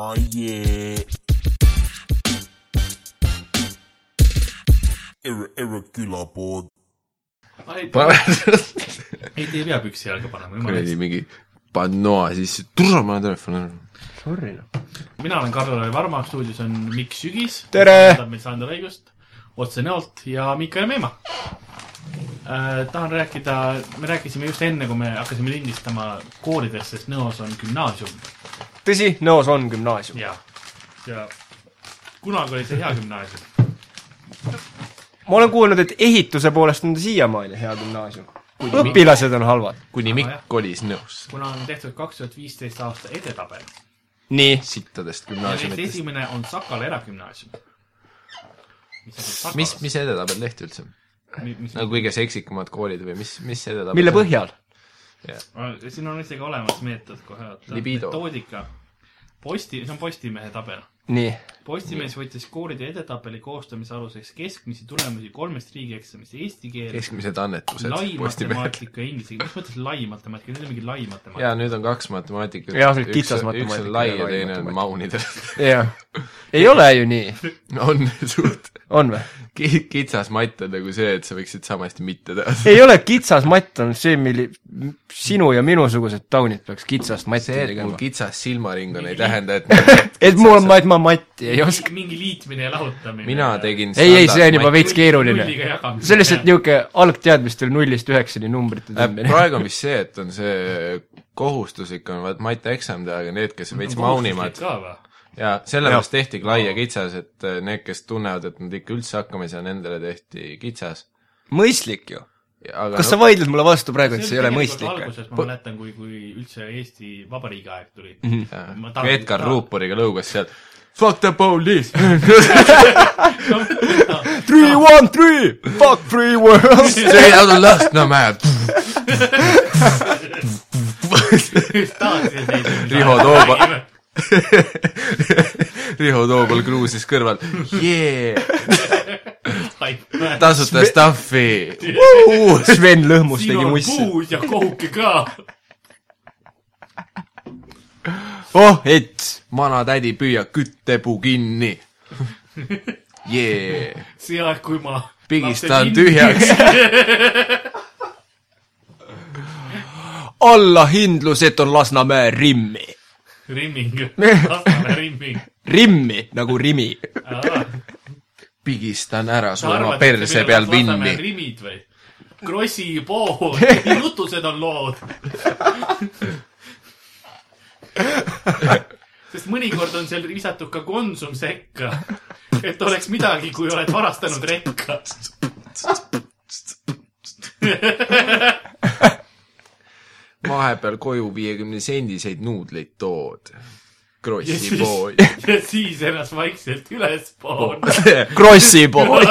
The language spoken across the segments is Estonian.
Oh yeah. Erre, erre külapood. ei, kuradi ei te ei pea püksi jalga panema, eest. mingi panoa sisse, tule ma olen telefoni. Sorry noh. mina olen Karl-Lari Varma, stuudios on Mikk Sügis. Tere! meil Sander Õigust, otse näolt ja Mikael Meemaa äh,. tahan rääkida, me rääkisime just enne, kui me hakkasime lindistama koolidest, sest Nõos on gümnaasium tõsi, Nõos on gümnaasium. ja, ja kunagi oli see hea gümnaasium. ma olen kuulnud, et ehituse poolest on ta siiamaani hea gümnaasium. õpilased on halvad. kuni. Mikk kolis nõus kuna on tehtud kaks tuhat viisteist aasta edetabel nii, sittadest gümnaasiumitest. esimene on Sakala eragümnaasium. mis, mis edetabel tehti üldse? mis, mis nagu kõige seksikamad koolid või mis, mis edetabel? mille? põhjal? siin on isegi olemas meetod kohe, Libido. metoodika. Posti, see on Postimehe tabel. nii, Postimees võttis koolide edetabeli koostamise aluseks keskmisi tulemusi kolmest riigieksamist, eesti keel, keskmised annetused lai matemaatika inglise keel, mis mõttes lai matemaatika, nüüd on mingi lai matemaatika. jaa, nüüd on kaks matemaatikat. Jah, on kitsas üks matemaatika on lai ja teine on maunidel. jah. ei ole ju nii, on suht on või? Ki- kitsas matt on nagu see, et sa võiksid sama hästi mitte teha. ei ole kitsas matt, on see, milli-, sinu ja minusugused taunid peaks kitsast matti see, et mul tegema. kitsas silmaring on, ei tähenda, et et mul on, et ma matti ei oska. mingi liitmine ja lahutamine. mina tegin ei, ei, see on juba veits keeruline. see on lihtsalt niisugune algteadmistel nullist üheksani numbrite Äh, tõmbamine. praegu on vist see, et on see kohustuslik on vaat matjaeksam teha, aga need, kes veits maunivad ka või? Ja sellepärast tehtigi lai ja kitsas, et äh, need, kes tunnevad, et nad ikka üldse hakkama ei saa, nendele tehti kitsas. mõistlik ju. aga kas sa vaidled mulle vastu praegu, et see ei ole mõistlik? alguses ma mäletan, kui, kui üldse Eesti Vabariigi aeg tuli mm. -hmm. no, Edgar. Ruuporiga lõugas sealt Fuck the police Three, one, three, fuck free world. Straight out of Lasnamäe Riho Tooma. Riho Toobal kruusis kõrval yeah. tasuta staffi Sven Lõhmus siin tegi on mussi. puud ja kohuke ka. oh, et vanatädi püüa küttepuu kinni yeah.. see aeg, kui ma pigistan tühjaks. allahindlus, et on Lasnamäe rimmi. Rimming, Lasnamäe rimming. rimmi nagu Rimi. pigistan ära su oma perse peal vinni. rimid või? Krossi pood, jutused on lood. sest mõnikord on seal visatud ka Konsum sekka, et oleks midagi, kui oled varastanud rekka. Vahepeal koju viiekümne sendiseid nuudleid tood. Krossi pood., ja siis ennast vaikselt ülespool. Krossi pood.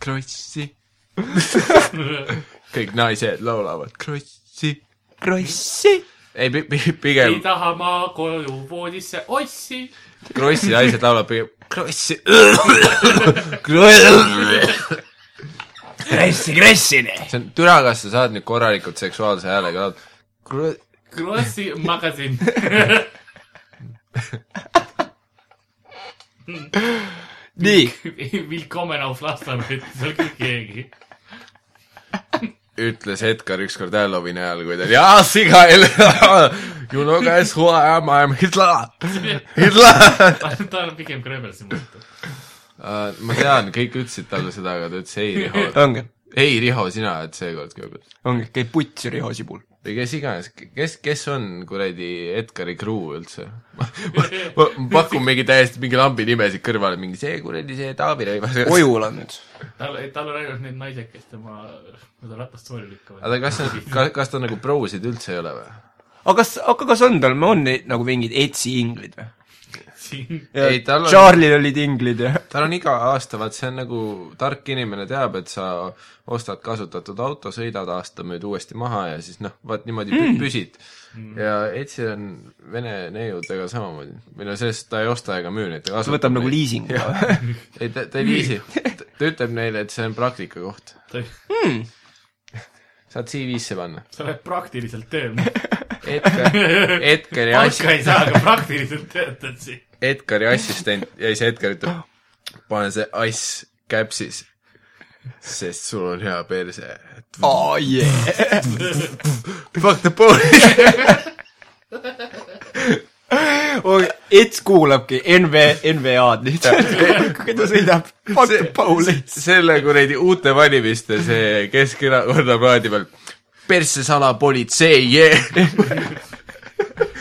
Krossi. kõik naised laulavad Krossi. Krossi. ei, ei pigem taha ma koju voodisse ossi. Krossi naised laulavad pigem Krossi. Krossi, Krossini. see on, türa, kas sa saad nüüd korralikult seksuaalse häälega laulda? Krossi magasin. nii, Willkommen auf Lasnamäed, seal küll keegi. ütles Edgar ükskord Halloweeni ajal, kui ta oli jaa, sigail. You know guys who I am, I am Hitler. Hitler. ta on pigem Kremlsi mõte. Uh, ma tean, kõik ütlesid talle seda, aga ta ütles ei, Riho. ei, Riho, sina oled seekord küll. ongi, käib putsi Riho Sibul. või kes iganes, kes, kes on kuradi Edgari crew üldse? ma, ma, ma pakun mingi täiesti mingi lambi nimesid kõrvale, mingi see kuradi see Taavi Rõivas. Ojuland. tal, tal on ainult need naised, kes tema, seda ratast sooli lükkavad. aga kas, kas, kas ta nagu prosid üldse ei ole või? aga kas, aga kas on tal, on neid nagu mingid Etsi inglid või? Siin Charlie'l olid inglid ja tal on iga aasta, vaat see on nagu tark inimene teab, et sa ostad kasutatud auto, sõidad aasta, müüd uuesti maha ja siis noh, vaat niimoodi pü- püsid. ja Etsil on vene neiudega samamoodi. või no sellest ta ei osta ega müü neid, ta ta kasutab võtab nagu neid. liisingu. ei, ta, ta ei liisi. ta ütleb neile, et see on praktika koht. ta, saad CV-sse panna. sa oled praktiliselt tööl. Edgar, Edgari palka ass-, ei saa, aga praktiliselt töötad siin. Edgari assistent ja siis Edgar ütleb, pane see ass käpsis, sest sul on hea perse. oh yeah. Fuck the police. Ets kuulabki NV, NVA-d lihtsalt, kui ta sõidab. Fuck the police. selle kuradi uute valimiste see Keskerakonna plaadi peal, persse salapolitsei, yeah..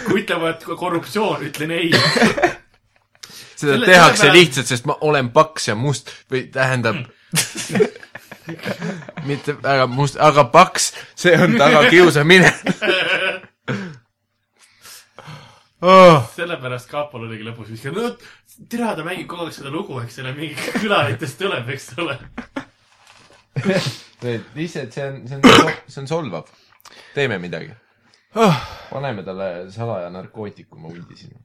kui ütlevad korruptsioon, ütlen ei. Seda Selle- tehakse sellepärast- lihtsalt, sest ma olen paks ja must või tähendab mitte väga must, aga paks, see on tagakiusamine oh.. sellepärast Kaapol oligi lõpus viskanud, no tere, ta mängib kogu aeg seda lugu, eks ole, mingi külaritest tuleb, eks ole. lihtsalt see on, see on, see on solvav. teeme midagi. paneme talle salaja narkootikumi hundi sinna.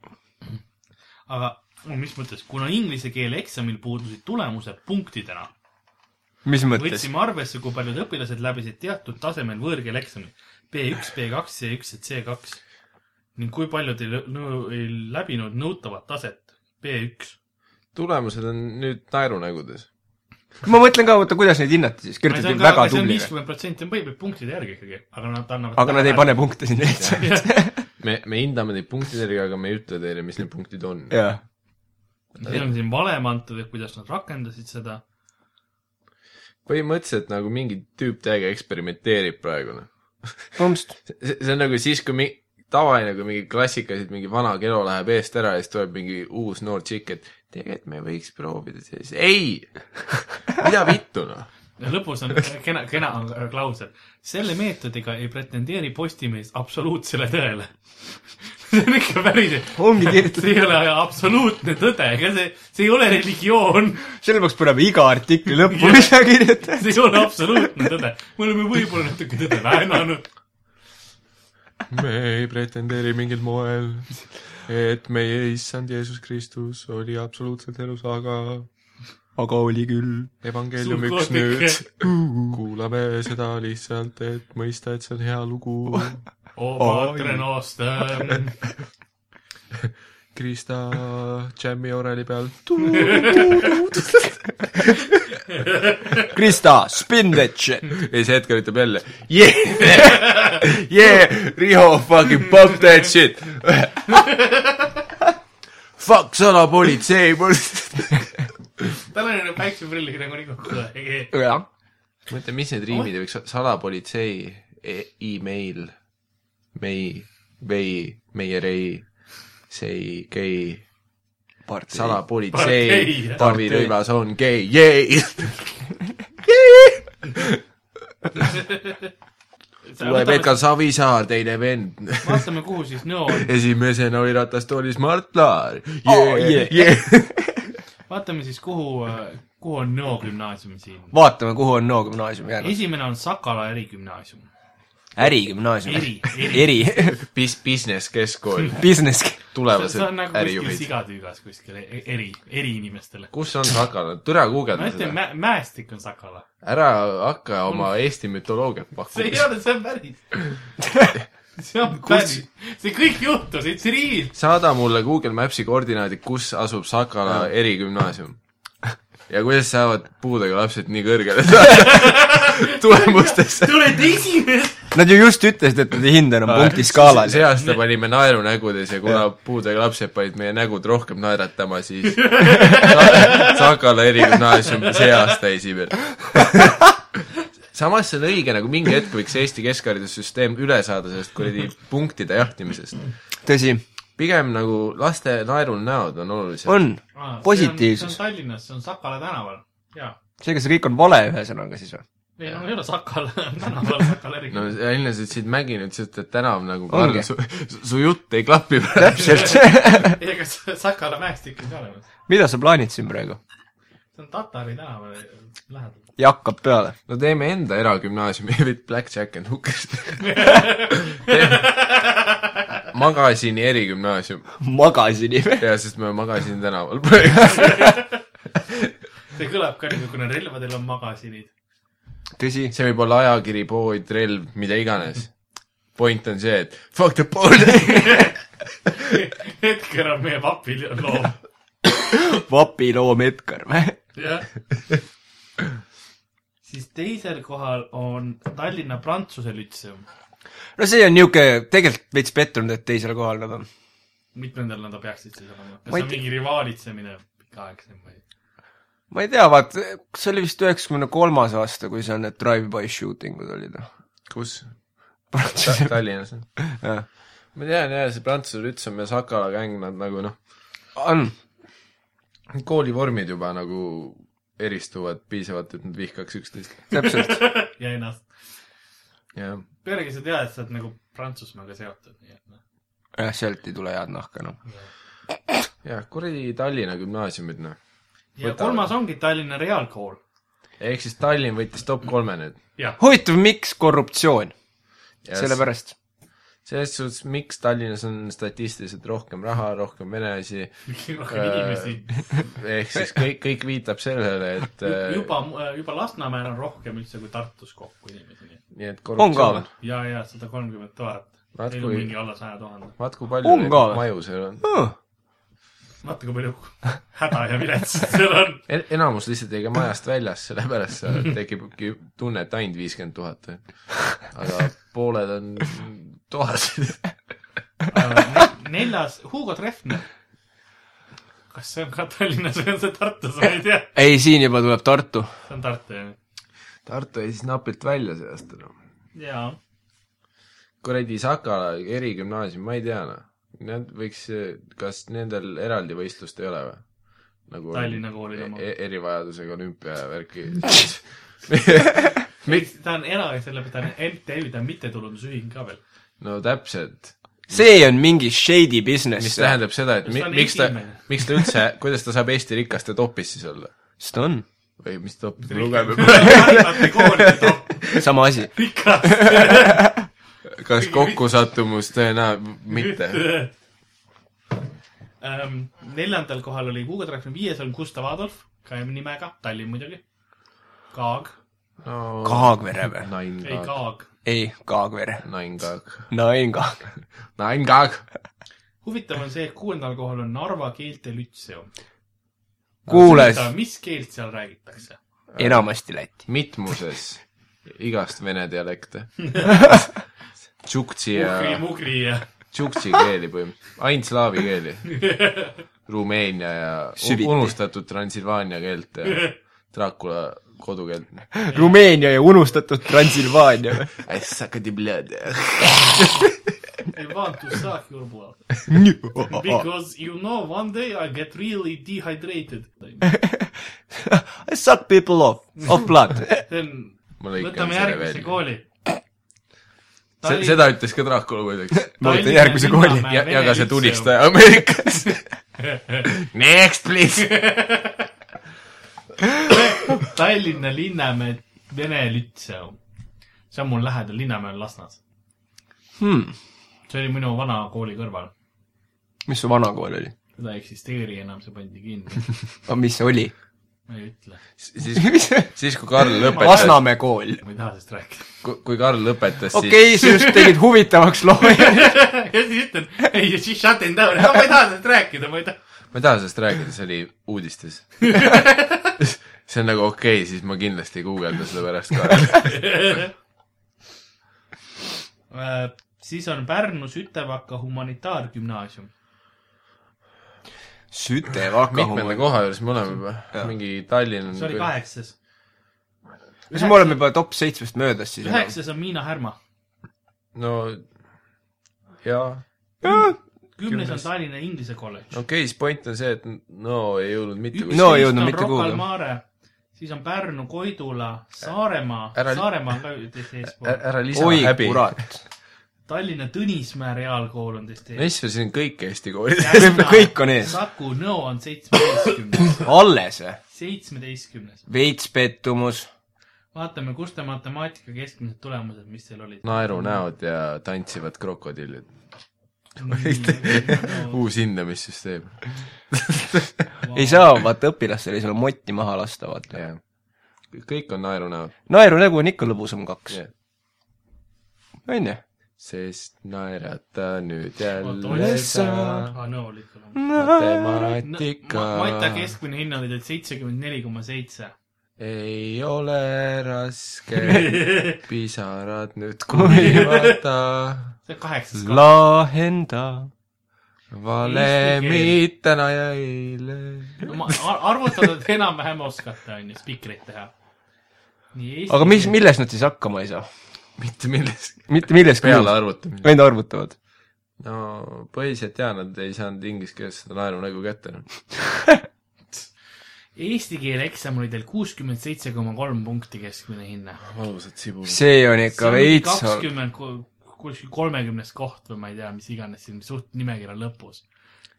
aga mis mõttes, kuna inglise keele eksamil puudusid tulemused punktidena, mis mõttes? võtsime arvesse, kui paljud õpilased läbisid teatud tasemel võõrkeele eksami B1, B2, C1 ja C2 ning kui paljud ei, ei läbinud nõutavat taset B1. tulemused on nüüd naerunägudes. ma mõtlen ka, oota, kuidas neid hinnati siis, kirjutati väga on tublina. viiskümmend protsenti on põhimõtteliselt punktide järgi ikkagi, aga nad annavad aga nad ei pane punkte sinna lihtsalt. me, me hindame neid punktidega, aga me ei ütle teile, mis need punktid on. jah. Neil on siin valem antud, et kuidas nad rakendasid seda. põhimõtteliselt nagu mingi tüüp täiega eksperimenteerib praegu, noh. see, see on nagu siis, kui mi-, tavaline, kui mingi klassikaliselt mingi vana kelo läheb eest ära ja siis tuleb mingi uus noor tšikk, et tegelikult me võiks proovida siis, ei, mida vittu noh. ja lõpus on kena, kena on klausel. selle meetodiga ei pretendeeri Postimees absoluutsele tõele. see on ikka päris, ongi kirjutatud, see ei ole absoluutne tõde, ega see, see ei ole religioon, selle peaks panema iga artikli lõppu, mis sa kirjutad. see ei ole absoluutne tõde. me oleme võib-olla natuke tõde väänanud. me ei pretendeeri mingil moel, et meie issand Jeesus Kristus oli absoluutselt elus, aga aga oli küll. evangeelium üks nüüd. kuulame seda lihtsalt, et mõista, et see on hea lugu. o Patre Noster. Krista džämmi oreli peal. Krista, spin that shit. ja siis Edgar ütleb jälle yeah, yeah, Riho fucking pop that shit. Fuck salapolitsei. tal on ju päikseprilliga nagu nii kokku. jah. mõtle, mis need riimid võiks, salapolitsei e, email, mei, vei, meie rei, sei, gei, salapolitsei Taavi Rõivas on gei, jei. tuleb Edgar Savisaar, teine vend. vaatame, kuhu siis Nõo on. esimesena oli ratastoolis Mart Laar Oh, yeah. yeah.. vaatame siis, kuhu, kuhu on Nõo gümnaasium siin. vaatame, kuhu on Nõo gümnaasium jäänud. esimene on Sakala erigümnaasium. ärigümnaasium. Eri, eri. eri, Bis-, business keskkool, business. tulevased see on nagu kuskil ärijuhid. sigatüügas kuskil e- eri, eri inimestele. kus on Sakala, türa ma guugelda ütlen, seda. Mäestik on Sakala. ära hakka oma Eesti mütoloogiat see ei pakkuma. ole, see on päris. see on päris, see kõik juhtus, it's real. saada mulle Google Maps'i koordinaadid, kus asub Sakala erigümnaasium. Ja kuidas saavad puudega lapsed nii kõrgele tulemustesse. Te olete esimesed. Nad ju just ütlesid, et nad ei hinda enam punktiskaalal. see aasta panime naerunägudes ja kuna puudega lapsed panid meie nägud rohkem naeratama, siis Sakala erigümnaasium see aasta esimene. samas see on õige, nagu mingi hetk võiks Eesti keskharidussüsteem üle saada sellest kuradi punktide jahtimisest. tõsi, pigem nagu laste naerul näod on olulised. on. see Positiivsus. on Tallinnas, see on Sakala tänaval. jaa. seega see kõik on vale ühesõnaga siis või? ei no ei ole Sakala tänaval, Sakala no erigümnaasium. sa ütlesid Mägin, ütlesid, et tänav nagu. Karl, su, su jutt ei klapi praegu. täpselt. ei, see Sakala mäestik on ka olemas. mida sa plaanid siin praegu? See on Tatari tänaval lähedal. ja hakkab peale. no teeme enda eragümnaasiumi with Blackjack and Hookers. magasini erigümnaasium. magasini või? jaa, sest me magasini tänaval praegu. see kõlab ka kuna relvadel on magasinid. tõsi, see võib olla ajakiri, pood, relv, mida iganes. point on see, et fuck the poor Edgar on meie papiloom. vapiloom Edgar või? jah. siis teisel kohal on Tallinna Prantsuse Lütseum. no see on niisugune, tegelikult veits pettunud, et teisel kohal nad on. mitmendal nad peaksid siis olema? kas Ma ei see on mingi rivaalitsemine pikaaegsem või? ma ei tea, vaat see oli vist üheksakümne kolmas aasta, kui seal need drive-by shooting ud olid. kus? Prantsuse, Tallinnas. ma tean jah, see Prantsuse Lütseum ja Sakala gäng, nad nagu noh, on, koolivormid juba nagu eristuvad piisavalt, et nad vihkaks üksteist. täpselt. ja ennast. pealegi sa tead, et sa oled nagu Prantsusmaaga seotud, nii et noh. jah, sealt ei tule head nahka enam. jah, kuradi Tallinna gümnaasiumid noh. ja Võtavad. kolmas ongi Tallinna Reaalkool. ehk siis Tallinn võttis top kolme nüüd. huvitav, miks korruptsioon? sellepärast. Selles suhtes, miks Tallinnas on statistiliselt rohkem raha, rohkem venelasi, rohkem inimesi. ehk siis kõik, kõik viitab sellele, et äh, juba, juba Lasnamäel on rohkem üldse kui Tartus kokku inimesi, nii et korruptsioon või?. ja, ja sada kolmkümmend tuhat. Vaat Neil on kui- mingi alla saja tuhande. vaat kui palju neid maju seal on. Oh, vaata, kui palju häda ja viletsit seal on. En-, enamus lihtsalt ei käi majast väljas, sellepärast seal tekibki tunne, et ainult viiskümmend tuhat. aga pooled on toas. neljas, Hugo Treffner. kas see on ka Tallinnas või on see Tartus, ma ei tea. ei, siin juba tuleb Tartu. see on Tartu, jah. Tartu jäi siis napilt välja see aasta, noh. jaa. kuradi Sakala erigümnaasium, ma ei tea, noh. Nad võiks, kas nendel eraldi võistlust ei ole või? nagu Tallinna koolid oma. e erivajadusega olümpiavärki. ta on era-, sellepärast ta on MTÜ, ta on mittetulundusühing ka veel. No täpselt, see on mingi shady business. mis tähendab seda, et mi, miks ta miks ta üldse, kuidas ta saab Eesti rikaste topis siis olla? sest ta on. või mis top, sama asi. rikas. kas kokkusattumus tõenäoliselt mitte? Ähm, neljandal kohal oli Hugo Treffner, viies on Gustav Adolf, ka nimega, Tallinn muidugi. Kaag, no Kaagvere või? Ei Kaag, Kaag. ei, Kaagvere. Nain Kaag, Nain Kaag. Nain Kaag. huvitav on see, et kuuendal kohal on Narva keelte lütseum. kuules, mis keelt seal räägitakse? enamasti läti. mitmuses igast vene dialekte. Tšuktsi ja Mugri, mugri ja Tšuktsi keeli põhimõtteliselt, ainult slaavi keeli. Rumeenia ja Süviti. unustatud Transilvaania keelt ja Dracula kodukeelt. Rumeenia ja unustatud Transilvaania või? I want to suck your blood. Because you know one day I get really dehydrated. I suck people off, of blood. võtame järgmise kooli. seda ütles ka Dracula muideks. ma võtan järgmise kooli. ja, ja ka see tulistaja Ameerikas. Next please. Tallinna Linnamäe Vene Lütseum. see on mul lähedal, Linnamäe on Lasnas. Hmm. see oli minu vana kooli kõrval. mis su vana kool oli? seda ei eksisteeri enam, see pandi kinni. aga mis see oli? ma ei ütle, siis, siis kui Karl lõpetas, Lasnamäe kool. ma ei taha sellest rääkida. kui Karl lõpetas, okei okay,, sa just tegid huvitavaks loo. ja siis ütlen, ei, siis shut them down, ma ei taha sellest rääkida, ma ei taha. Ma ei taha sellest rääkida, see oli uudistes. see on nagu okei okay,, siis ma kindlasti ei guugelda seda pärast ka. Äh, siis on Pärnu Sütevaka humanitaargümnaasium. Sütevaka mitmenda koha juures me oleme juba, mingi Tallinn see oli on kaheksas. kas me oleme juba top seitsmest möödas siis? üheksas on Miina Härma. no jaa, kümnes on Tallinna Inglise kolledž. okei okay,, siis point on see, et no ei jõudnud mitte No ei jõudnud mitte kuhugi. Siis on Pärnu, Koidula, Saaremaa, Saaremaa on ka teist eespool. ära lisa oi häbi. Tallinna Tõnismäe reaalkool on teist ees. Messer, siin on kõik Eesti koolid. kõik on ees. Saku Nõo on seitsmeteistkümnes, alles või? seitsmeteistkümnes. veits pettumus. vaatame, kus te matemaatika keskmised tulemused, mis teil olid. naerunäod ja tantsivad krokodillid. No, uus hindamissüsteem. ei saa, vaata õpilastel ei saa motti maha lasta, vaata. jah. kõik on naerunäod naerunägu on ikka lõbusam kaks, yeah.. on ju? sest naerata nüüd jälle sa ikka. matemaatika Mata keskmine hind oli teil seitsekümmend neli koma seitse. ei ole raske pisarad nüüd kuivata see kaheksas koht. lahenda. valemid täna ja eile. no ma ar- arvutada te enam-vähem oskate, on ju, spikreid teha. aga mis, milles nad siis hakkama ei saa? mitte milleski mitte milleski peale arvutamine. Ainult arvutavad. no põhiliselt jaa, nad ei saanud inglise keeles seda naeru nägu kätte. noh. Eesti keele eksam oli teil kuuskümmend seitse koma kolm punkti keskmine hinne. valusad sibulad. see on ikka veits. kakskümmend, kuskil kolmekümnes koht või ma ei tea, mis iganes siin suht nimekirja lõpus.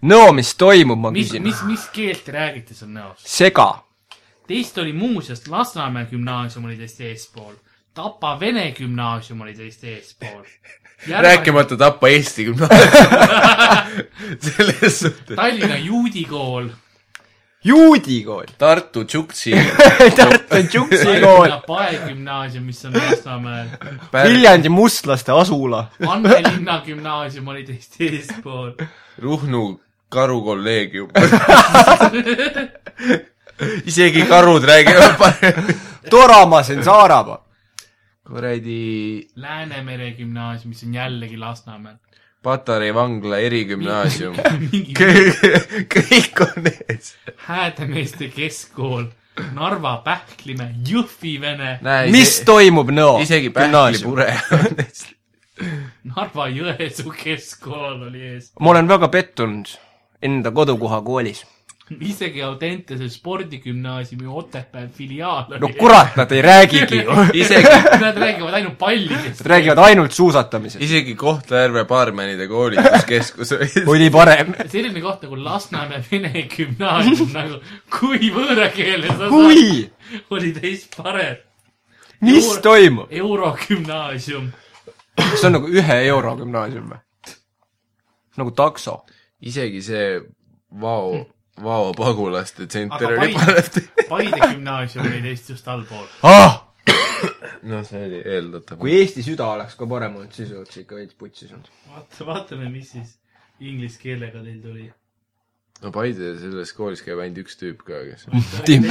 no mis toimub, ma mis, küsin. mis, mis keelt te räägite seal näos? sega. Teist oli muuseas Lasnamäe gümnaasium oli teist eespool. Tapa Vene gümnaasium oli teist eespool. rääkimata Tapa Eesti gümnaasium. selles suhtes. Tallinna juudi kool, juudi kool. Tartu Tšuktsi. Tartu Tšuksi kool. Tallinna Pae gümnaasium, mis on Lasnamäel, Viljandi mustlaste asula. Annelinna gümnaasium oli teist eespool. Ruhnu karukolleegium. isegi karud räägivad paremini. Toramasen Saarama. kuradi Läänemere gümnaasium, mis on jällegi Lasnamäel. Patarei vangla erigümnaasium. kõik on ees. Häädemeeste keskkool, Narva Pähklimäe, Jõhvi Vene, näe, mis toimub Nõo isegi pähklipure on ees. Narva Jõesuu keskkool oli ees. ma olen väga pettunud enda kodukoha koolis. Isegi Audentese spordigümnaasiumi Otepää filiaal oli no kurat, nad ei räägigi ju. isegi, Nad räägivad ainult pallidest. Nad räägivad ainult suusatamisest. isegi Kohtla-Järve baarmenide koolituskeskus oli parem. selline koht nagu Lasnamäe Vene gümnaasium nagu, kui võõra keele sa kui? saad, oli teist parem. mis toimub? eurogümnaasium, see on nagu ühe euro gümnaasium või? nagu takso. isegi see Vao, Vao pagulaste tsenter oli Paide- parem. Paide gümnaasium oli teist just allpool. ah!. noh, see oli eeldatav. kui Eesti süda oleks ka parem olnud, siis oleks ikka veits putsis olnud. vaata, vaatame, mis siis inglise keelega teil tuli. no Paide selles koolis käib ainult üks tüüp ka, kes Tim.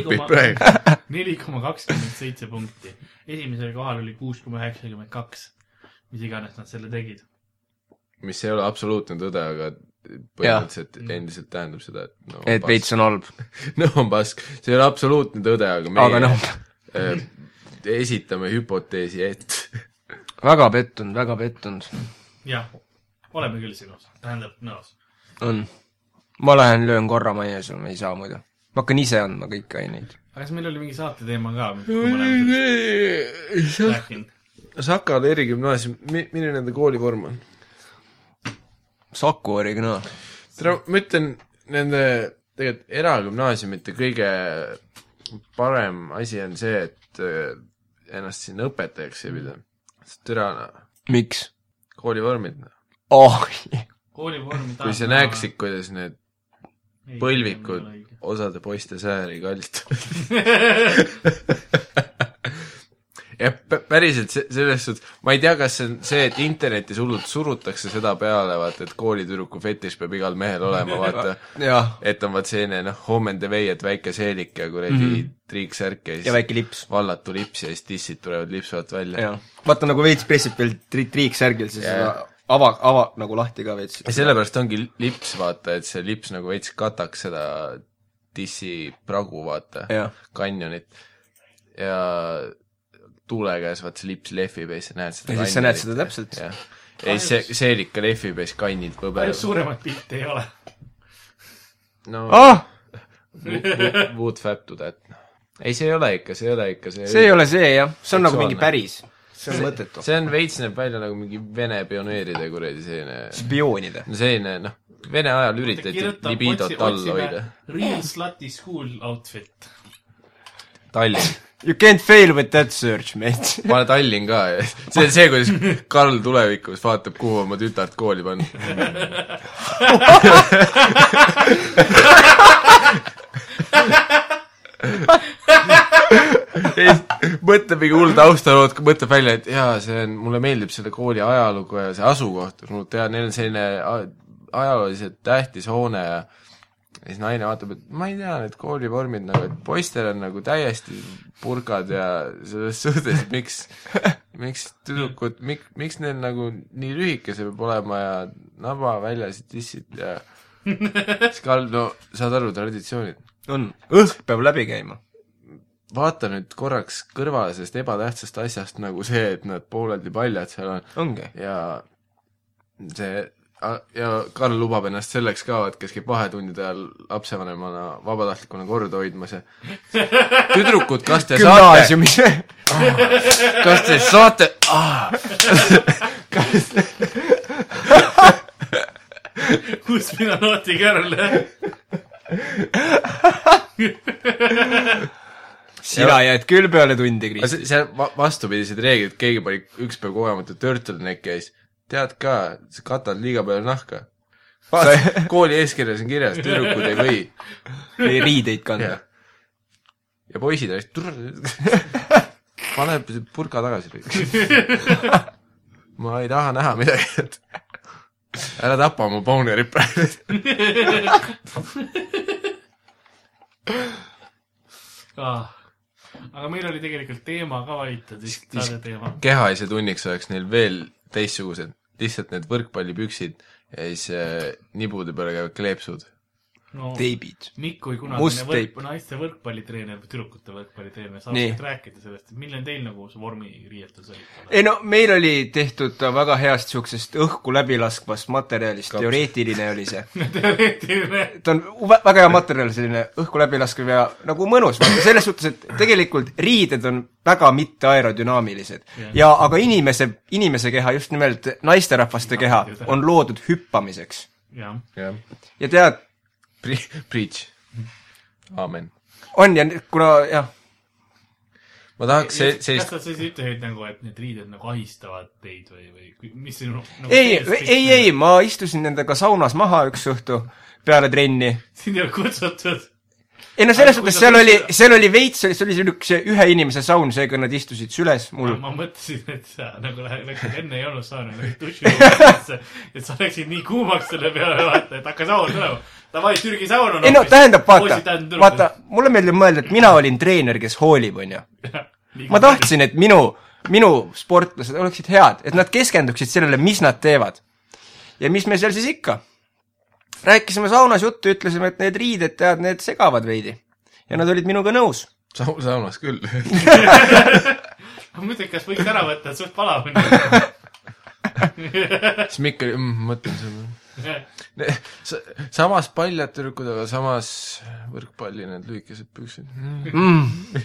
õpib praegu. neli koma kakskümmend seitse punkti. esimesel kohal oli kuus koma üheksakümmend kaks. mis iganes nad selle tegid. mis ei ole absoluutne tõde, aga põhimõtteliselt endiselt tähendab seda, et no et veits on halb. no on pask, see ei ole absoluutne tõde, aga meie aga noh, äh, esitame hüpoteesi, et väga pettunud, väga pettunud jah, oleme küll sinus, tähendab nõus. on. ma lähen löön korra majja, sul ei saa muidu. ma hakkan ise andma kõiki aineid. aga kas meil oli mingi saate teema ka, rääkinud? Sakal erigümnaasium, milline nende koolivorm on? Saku originaal. tere, ma ütlen, nende tegelikult eragümnaasiumite kõige parem asi on see, et äh, ennast sinna õpetajaks ei pida. türa, miks? koolivormid, oh, koolivormi kui sa näeksid, kuidas need põlvikud osade poiste sääri kallistavad. ja pä- päriselt se- selles suhtes, ma ei tea, kas see on see, et internetis hullult surutakse seda peale, vaata, et koolitüdruku fetiš peab igal mehel olema, vaata. jah, et on vaat selline noh, home and away, et väike seelik ja kuradi mm -hmm. triiksärk ja siis ja väike lips. vallatu lips ja siis tissid tulevad lipsu alt välja. jah, vaata nagu veits pressib veel tri-, triiksärgil, siis yeah. ava, ava nagu lahti ka veits. sellepärast ongi lips, vaata, et see lips nagu veits kataks seda tissi pragu, vaata jah, kanjonit ja tuule käes vaat see lips lehvib ja siis sa näed seda Ja siis sa näed seda täpselt. ja siis see seelik lehvib ja siis kannid põberevad. suuremat pilti ei ole. no ah, would, fap to that. ei, see ei ole ikka, see ei ole ikka see see ei ole see jah, see on nagu mingi päris, see on mõttetu. see on veits näeb välja nagu mingi Vene pioneeride kuradi selline, spioonide. no selline noh, Vene ajal üritati libidot all hoida. Real slutty school outfit. Tallinn, You can't fail with that search, mate. pane Tallinn ka see on see, kuidas Karl tulevikus vaatab, kuhu oma tütart kooli panna. mõtleb mingi hull taustalood, mõtleb välja, et jaa, see on, mulle meeldib selle kooli ajalugu ja see asukoht, ma tean, neil on selline ajalooliselt tähtis hoone ja ja siis naine vaatab, et ma ei tea, need koolivormid nagu, et poistel on nagu täiesti purkad ja selles suhtes, miks, miks tüdrukud, mik-, miks neil nagu nii lühike see peab olema ja nabaväljasid tissid ja siis Karl, no saad aru, traditsioonid. On, õhk peab läbi käima. vaata nüüd korraks kõrvale sellest ebatähtsast asjast nagu see, et nad pooleldi paljad seal on. Ja see ja Karl lubab ennast selleks ka, et kes käib vahetundide ajal lapsevanemana vabatahtlikuna korda hoidmas ja tüdrukud, kas te saate, gümnaasiumis. kas te saate ah,, kus mina nooti Karl? sina jäid küll peale tundi, aga Kris. see, see va- vastupidised reeglid, keegi pani üks päev kogemata turtlenecki ja siis tead ka, sa katad liiga palju nahka. vaata, kooli eeskirjas on kirjas, tüdrukud ei või ei riideid kanda ja, poisid olid, pane purka tagasi. ma ei taha näha midagi, et ära tapa mu Bonerit praegu. Ah. aga meil oli tegelikult teema ka valitud, vist saade teema. kehalise tunniks oleks neil veel teistsugused, lihtsalt need võrkpallipüksid ja siis äh, nibude peale käivad kleepsud. No teibid. Mikk kui kunagine võrk, naiste võrkpallitreener või tüdrukute võrkpallitreener, sa Nii. oskad rääkida sellest, milline teil nagu see vormiriietus oli? ei no meil oli tehtud väga heast siuksest õhku läbilaskvast materjalist, teoreetiline oli see. teoreetiline. ta on vä- väga hea materjal, selline õhku läbilaskev ja nagu mõnus, selles suhtes, et tegelikult riided on väga mitte aerodünaamilised Jah. ja aga inimese, inimese keha, just nimelt naisterahvaste keha on loodud hüppamiseks. jah, jah, ja tead, preach. aamen. on ja kuna jah, ma tahaks see, kas sellist sa siis ütlesid nagu, et need riided nagu ahistavad teid või, või mis sinu nagu ei, ei, ei, ma istusin nendega saunas maha üks õhtu peale trenni sind ei ole kutsutud. ei no selles suhtes seal oli seal oli veits, see oli niisuguse ühe inimese saun, seega nad istusid süles mul. ma mõtlesin, et sa nagu läksid enne ei olnud saanud nagu duširuumisse, et sa läksid nii kuumaks selle peale, vaata, et hakka saun tulema. Davai, Türgi saun on ei no tähendab, vaata, vaata, mulle meeldib mõelda, et mina olin treener, kes hoolib, onju. ma tahtsin, et minu, minu sportlased oleksid head, et nad keskenduksid sellele, mis nad teevad. ja mis me seal siis ikka. rääkisime saunas juttu, ütlesime, et need riided, tead, need segavad veidi. ja nad olid minuga nõus. sau-, saunas küll. ma mõtlen, kas võiks ära võtta, et suht palav on. siis Mikk oli mm,, mõtlen selle Sa- samas paljad tüdrukud, aga samas võrkpalli need lühikesed püksid mm..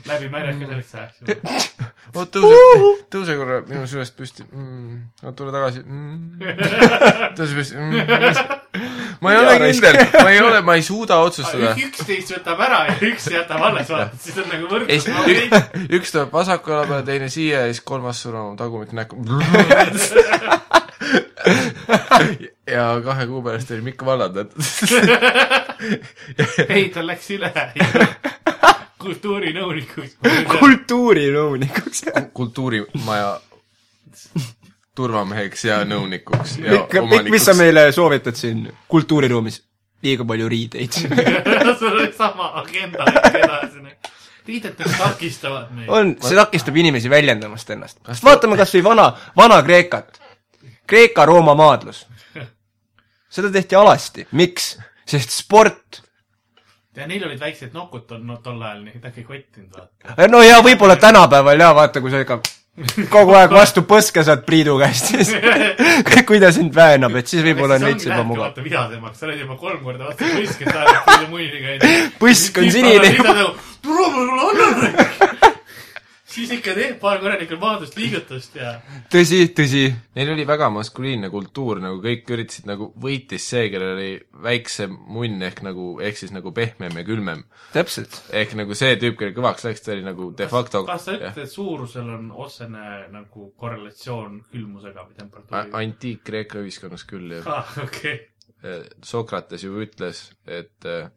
Läbi märjaka selleks ajaks. oot, tõuse, tõuse korra minu süvest püsti mm.. oot, tule tagasi mm. tõuse püsti mm.. ma ei ole kindel, ma ei ole, ma ei suuda otsustada. üksteist võtab ära ja üks jätab alles, vaata, siis on nagu võrdlus. üks tuleb vasaku jala peale, teine siia ja siis kolmas sureb oma tagumik näkku. Ja kahe kuu pärast oli Mikk vallandatud. ei, ta läks üle kultuurinõunikuks. kultuurinõunikuks. kultuurimaja turvameheks ja nõunikuks ja Mikk, Mikk, mis sa meile soovitad siin kultuuriruumis? liiga palju riideid. sul oli sama agenda edasi. riided nagu takistavad meid. on, see takistab inimesi väljendamast ennast. vaatame kas või vana, Vana-Kreekat. Kreeka-Rooma maadlus. seda tehti alasti. miks? sest sport. ja neil olid väiksed nokud tol, no tol ajal, et äkki ei kottinud, vaata. no ja võib-olla tänapäeval ja vaata, kui sa ikka kogu aeg vastu põske saad Priidu käest, siis kui ta sind väänab, et siis võib-olla on veits juba mugav. vaata vihasemaks, sa oled juba kolm korda vastu põske saanud, palju muidu käinud. Põsk on sinine. tule mulle anna. Siis ikka teed paar korralikku maadlust liigutust ja tõsi, tõsi. Neil oli väga maskuliinne kultuur, nagu kõik üritasid nagu, võitis see, kellel oli väiksem munn ehk nagu, ehk siis nagu pehmem ja külmem. täpselt. ehk nagu see tüüp, kellel kõvaks läks, ta oli nagu de facto kas sa ütled, et suurusel on otsene nagu korrelatsioon külmusega või temperatuuriga? antiik-Kreeka ühiskonnas küll ja ah, okei. Sokrates ju ütles, et äh,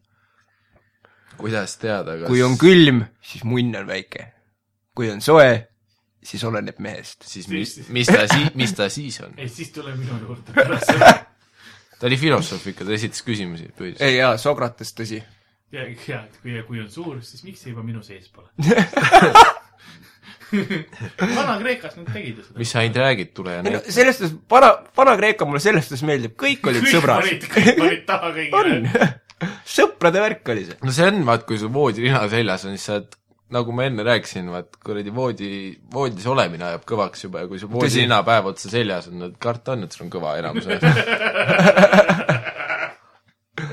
kuidas teada, kas kui on külm, siis munn on väike. Kui on soe, siis oleneb mehest. siis mis, mis ta sii-, mis ta siis on? ei, siis tule minu juurde pärast seda. ta oli filosoof ikka, ta esitas küsimusi põhiliselt. ei jaa, Sokrates, tõsi. ja, ja kui, kui on suur, siis miks see juba minu sees pole? Vana-Kreekas nad tegid ju seda. mis sa ainult räägid, tule ja ei no näita. selles suhtes, vana, Vana-Kreeka mulle selles suhtes meeldib, kõik olid sõbrad. panid, kõik panid taha on kõigile., sõprade värk oli see. no see on, vaat kui sul voodilina seljas on, siis sa oled nagu ma enne rääkisin, vaat kuradi voodi, voodis olemine ajab kõvaks juba ja kui sul voodilina päev otsa seljas on, no karta on, et sul on kõva enamus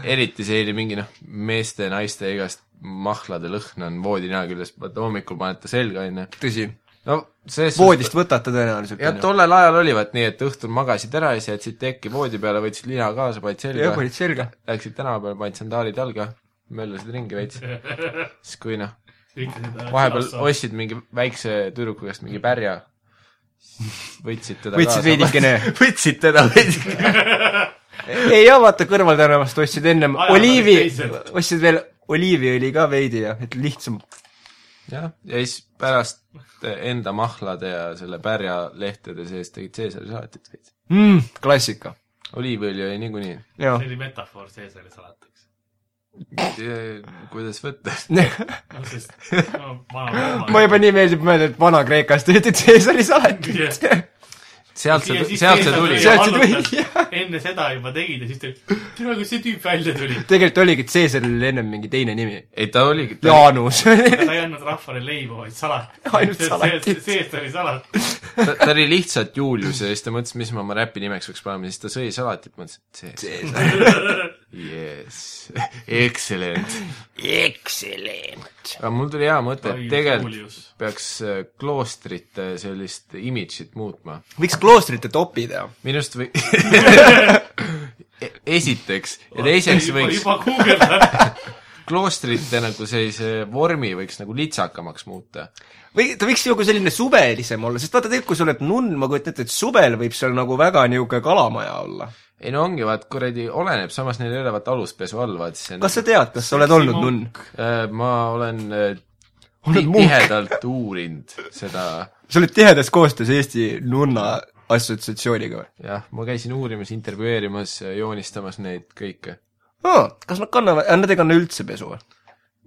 eriti selline mingi noh, meeste, naiste igast mahlade lõhn on voodilina küljes, vaata hommikul paned ta selga, onju. tõsi. no selles voodist võtate tõenäoliselt. jah, tollel ajal oli vaat nii, et õhtul magasid ära ja siis jätsid tekki voodi peale, võtsid lina kaasa, panid jah, selga, panid selga. läksid tänava peale, panid sandaalid jalga, möllasid ringi veits. siis kui noh, vahepeal ostsid mingi väikse tüdruku käest mingi pärja, võtsid teda võtsid veidikene. võtsid teda veidikene. ei jaa, vaata kõrvaltänavast ostsid ennem oliivi ostsid veel oliiviõli ka veidi ja, et lihtsam. jah, ja siis pärast enda mahlade ja selle pärja lehtede sees tegid Caesari salatit veits. mm,. klassika. oliiviõli oli niikuinii. see. oli metafoor Caesari salatiks. Kuidas võtta? no sest no, ma juba nii meeldib mõelda, et Vana-Kreekas tehti Caesari salatit. sealt see sealt see tuli. Sealt see tuli, jah. Enne seda juba tegid ja siis ta ütles, tere, kus see tüüp välja tuli? tegelikult oligi Caesaril oli ennem mingi teine nimi. ei, ta oligi, Jaanus. ta ei andnud rahvale leiba, vaid salat. Ainult salatit. Caesari salat. ta, ta oli lihtsalt Julius ja siis ta mõtles, mis ma oma räpi nimeks võiks panema, siis ta sõi salatit, mõtles, et see, yes, excellent. Excellent. aga mul tuli hea mõte, et tegelikult peaks äh, kloostrite sellist imidžit muutma. võiks kloostrite topi teha. minu arust või esiteks ja teiseks võiks juba guugeldan. kloostrite nagu sellise vormi võiks nagu litsakamaks muuta. või ta võiks nagu selline suvelisem olla, sest vaata tegelikult, kui sa oled nunn, ma kujutan ette, et suvel võib seal nagu väga niisugune kalamaja olla. ei no ongi, vaat kuradi, oleneb, samas neil ei ole vaata aluspesu all, vaat siis see on kas sa tead, kas sa oled olnud nunn? Äh, ma olen äh, Oled tihedalt uurinud seda, sa oled tihedas koostöös Eesti Nunna Assotsiatsiooniga või jah, ma käisin uurimas, intervjueerimas, joonistamas neid kõike. oh,? kas nad kannavad, nad ei kanna üldse pesu või?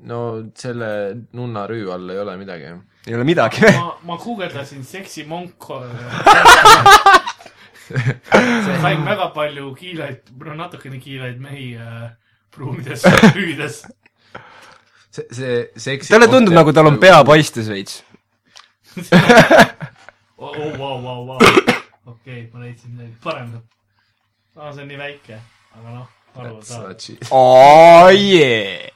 no selle nunna rüü all ei ole midagi. ei ole midagi või? ma, ma guugeldasin seksi monk. sain väga palju kiilaid, no natukene kiilaid mehi äh, pruunides rüüdes. see, see seksi talle tundub nagu tal on pea paistes veits. oh, vau, vau, vau. okei, ma leidsin midagi paremat. aa, see on nii väike, aga noh, aru saad. aa jee.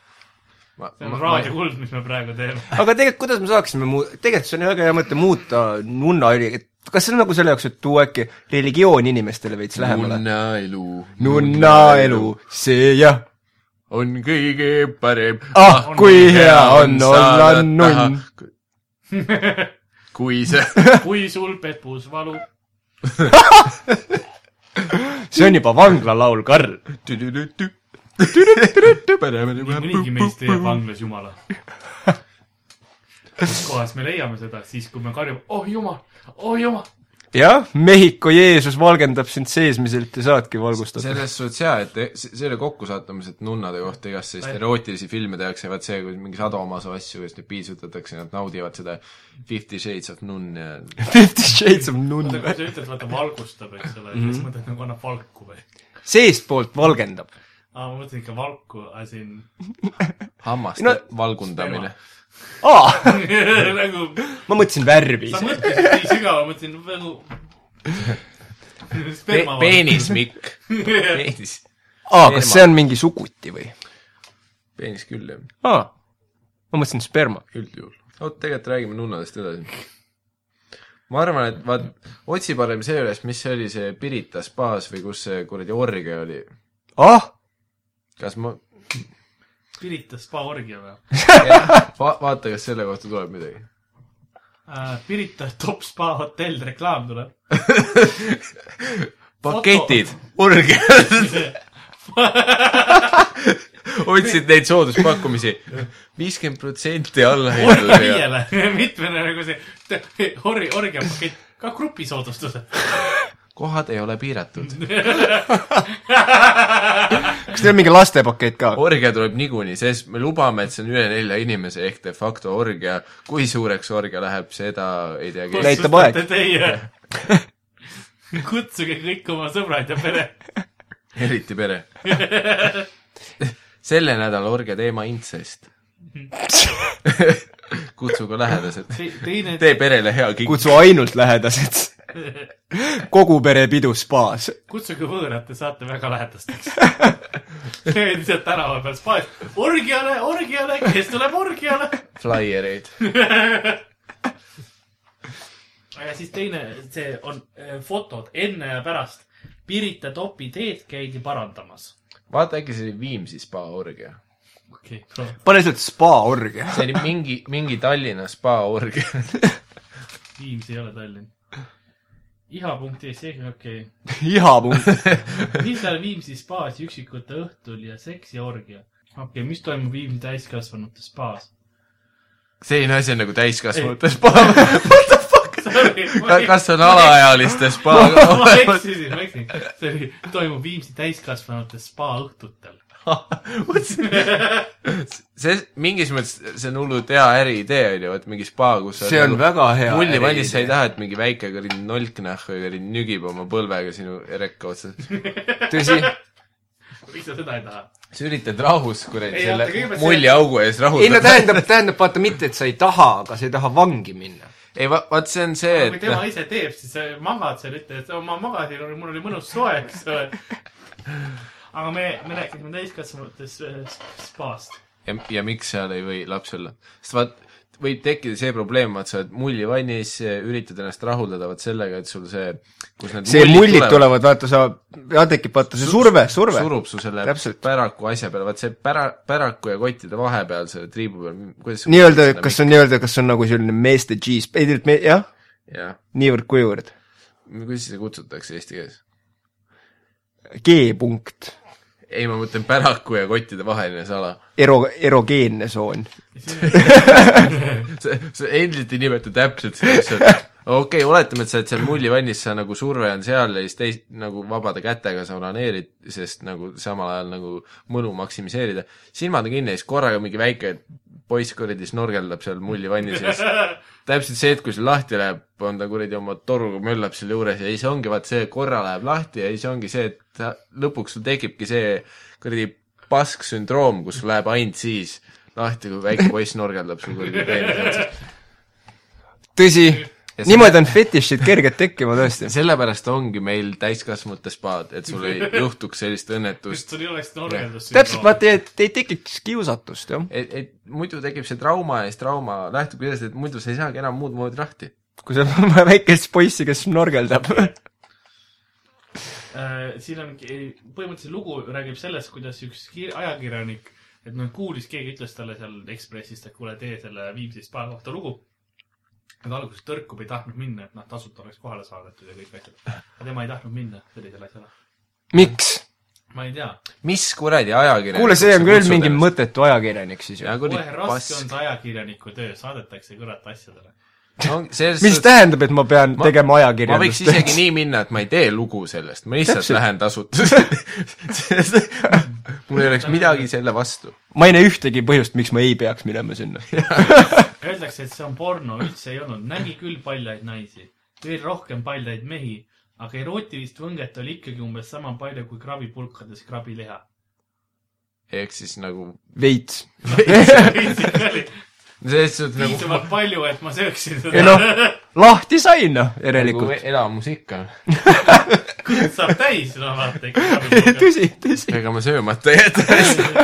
see on raadiokuld, mis me praegu teeme. aga tegelikult, kuidas me saaksime muu-, tegelikult see on väga hea mõte muuta nunnaõli, et kas see on nagu selle jaoks, et tuua äkki religioon inimestele veits lähemale? nunnaelu. nunnaelu, see jah, on kõige parem. ah kui hea on olla nunn.. kui see kui sul pepus valub, see on juba vanglalaul, Karl. niikuinii meist leiab vanglas Jumala. kus kohas me leiame seda, siis kui me karjume, oh jumal, oh jumal. jah, Mehhiko Jeesus valgendab sind seesmiselt ja saadki valgustada. selles suhtes jaa, et se- selle kokkusattamised nunnade kohta igast sellist erootilisi filme tehakse, vaat see, kui mingi sadomaso asju, kus neid piisutatakse, nad naudivad seda Fifty Shades of Nun ja Fifty Shades of Nun oota, kui sa ütled, vaata valgustab, eks ole, siis mõtled nagu annab valku või? seestpoolt valgendab. aa, ma mõtlesin ikka valku, asin hammaste No- no, valgundamine. Aa, nagu, ma mõtlesin värvi sa. mõtlesid nii sügava, mõtlesin nagu Pe sperma peenis, Mikk. peenis. aa, kas see on mingi suguti või? peenis küll, jah. aa, ma mõtlesin sperma. üldjuhul. oot, tegelikult räägime nunnadest edasi. ma arvan, et vaat, otsi parem see üles, mis see oli, see Pirita spaas või kus see kuradi orgia oli. ah, kas ma Pirita spaorgia või va, vaata, kas selle kohta tuleb midagi. äh,? Pirita top spa hotell reklaam tuleb. paketid, orgia. otsid neid sooduspakkumisi. viiskümmend protsenti allahindlus ja viiele, mitmene nagu see ori-, orgiapakett, ka grupisoodustused. Kohad ei ole piiratud. kas teil on mingi lastepakett ka? orgia tuleb niikuinii, sest me lubame, et see on üle nelja inimese ehk de facto orgia. kui suureks orgia läheb, seda ei tea keegi. Näitab aeg. Kutsuge kõik oma sõbrad ja pere. eriti pere. selle nädala orgia teema intsest. kutsu ka lähedased. teine, tee perele hea kink. kutsu ainult lähedased. kogu pere pidu spaas. kutsuge võõrad, te saate väga lähedasteks. lihtsalt tänava peal spaas, orgiale, orgiale, kes tuleb orgiale? flaiereid. ja siis teine, see on äh, fotod enne ja pärast. Pirita topi teed käidi parandamas. vaata äkki see oli Viimsi spa orgia. Okei okay,, pane lihtsalt spa orgia. see oli mingi, mingi Tallinna spa orgia. Viimsi ei ole Tallinn. iha.ee, okei okay.. iha punkt. millal Viimsi spaas üksikute õhtul ja seksiorgia? okei okay,, mis toimub Viimsi täiskasvanute spaas? selline asi on nagu täiskasvanute spa. kas on alaealiste spa ma eksisin, ma eksisin. see oli, toimub Viimsi täiskasvanute spa õhtutel. see, mingis mõttes, see on hullult hea äriidee, on ju, et mingi spa, kus see on väga hea. mulli valmis, sa ei taha, et mingi väike kuradi nolknahh või kuradi nügib oma põlvega sinu rekka otsas. tõsi, miks sa seda ei taha? sa üritad rahus kuradi selle mulliaugu ees ei no rahuldada. tähendab, tähendab vaata mitte, et sa ei taha, aga sa ei taha vangi minna. ei, vaat see on see, kui et tema noh, ise teeb, siis sa magad seal, ütled, et ma magasin, mul oli mõnus soe, eks ole. aga me, me rääkisime täiskasvanute s- spaast. ja, ja miks seal ei või laps olla. sest vaat, võib tekkida see probleem, vaat sa oled mullivannis, üritad ennast rahuldada vaat sellega, et sul see, kus need see mullid tulevad, vaata sa, ja tekib vaata see surve, surve. surub su selle Täpselt. päraku asja peale, vaat see pära-, päraku ja kottide vahepeal, selle triibu peal, kuidas nii-öelda, kas on nii-öelda, kas on nagu selline meeste G-s, ei tegelikult me, jah, jah, niivõrd-kuivõrd. kuidas seda kutsutakse eesti keeles? G-punkt, ei, ma mõtlen päraku ja kottide vaheline sala. ero-, erogeenne soon. sa, sa endiselt ei nimeta täpselt seda, on okei okay,, oletame, et sa oled seal mullivannis, sa nagu surve on seal ja siis teist nagu vabade kätega sa onaneerid, sest nagu samal ajal nagu mõnu maksimiseerida. silmad on kinni ja siis korraga mingi väike poiss kuradi snorgeldab seal mullivannis ja siis täpselt see hetk, kui see lahti läheb, on ta kuradi oma toruga möllab seal juures ja siis ongi vaat see korra läheb lahti ja siis ongi see, et lõpuks sul tekibki see kuradi pasksündroom, kus läheb ainult siis lahti, kui väike poiss snorgeldab sul kuradi peenise otsas. tõsi, niimoodi on fetišid kerged tekkima tõesti. sellepärast ongi meil täiskasvanute spaad, et sul ei juhtuks sellist õnnetust, sul ei oleks norgeldust. täpselt, vaata, et ei tekiks kiusatust, jah. et, et muidu tekib see trauma ja siis trauma lähtubki sellest, et muidu sa ei saagi enam muud moodi lahti. kui on väikest poissi, kes snorgeldab. Äh, siin on, põhimõtteliselt lugu räägib sellest, kuidas üks kir- ajakirjanik, et noh, kuulis, keegi ütles talle seal Ekspressist, et kuule, tee selle Viimsi spa kohta lugu. Aga alguses tõrkub, ei tahtnud minna, et noh, tasuta oleks kohale saadetud ja kõik asjad. aga tema ei tahtnud minna sellisele asjale. miks? ma ei tea, mis kuradi ajakirjanik kuule, see on küll mingi. mõttetu ajakirjanik siis ju kohe raske on. see ajakirjaniku töö, saadetakse kurat asjadele. selles mis tähendab, et ma pean Ma- tegema ma võiks ajakirjandust isegi? nii minna, et ma ei tee lugu sellest, ma lihtsalt Täpselt. lähen tasuta. mul ei oleks midagi selle vastu. ma ei näe ühtegi põhjust, miks ma ei peaks minema sinna. Öeldakse, et see on porno, üldse ei olnud, nägi küll paljaid naisi, veel rohkem paljaid mehi, aga erootilist võnget oli ikkagi umbes sama palju kui krabipulkades krabiliha. ehk siis nagu, veits. Selles suhtes nagu piisavalt palju, et ma sööksin ei seda. noh, lahti sain noh, nagu järelikult. elamus ikka. kõht saab täis, no vaata ikka tõsi, tõsi. ega ma söömata ei jäta.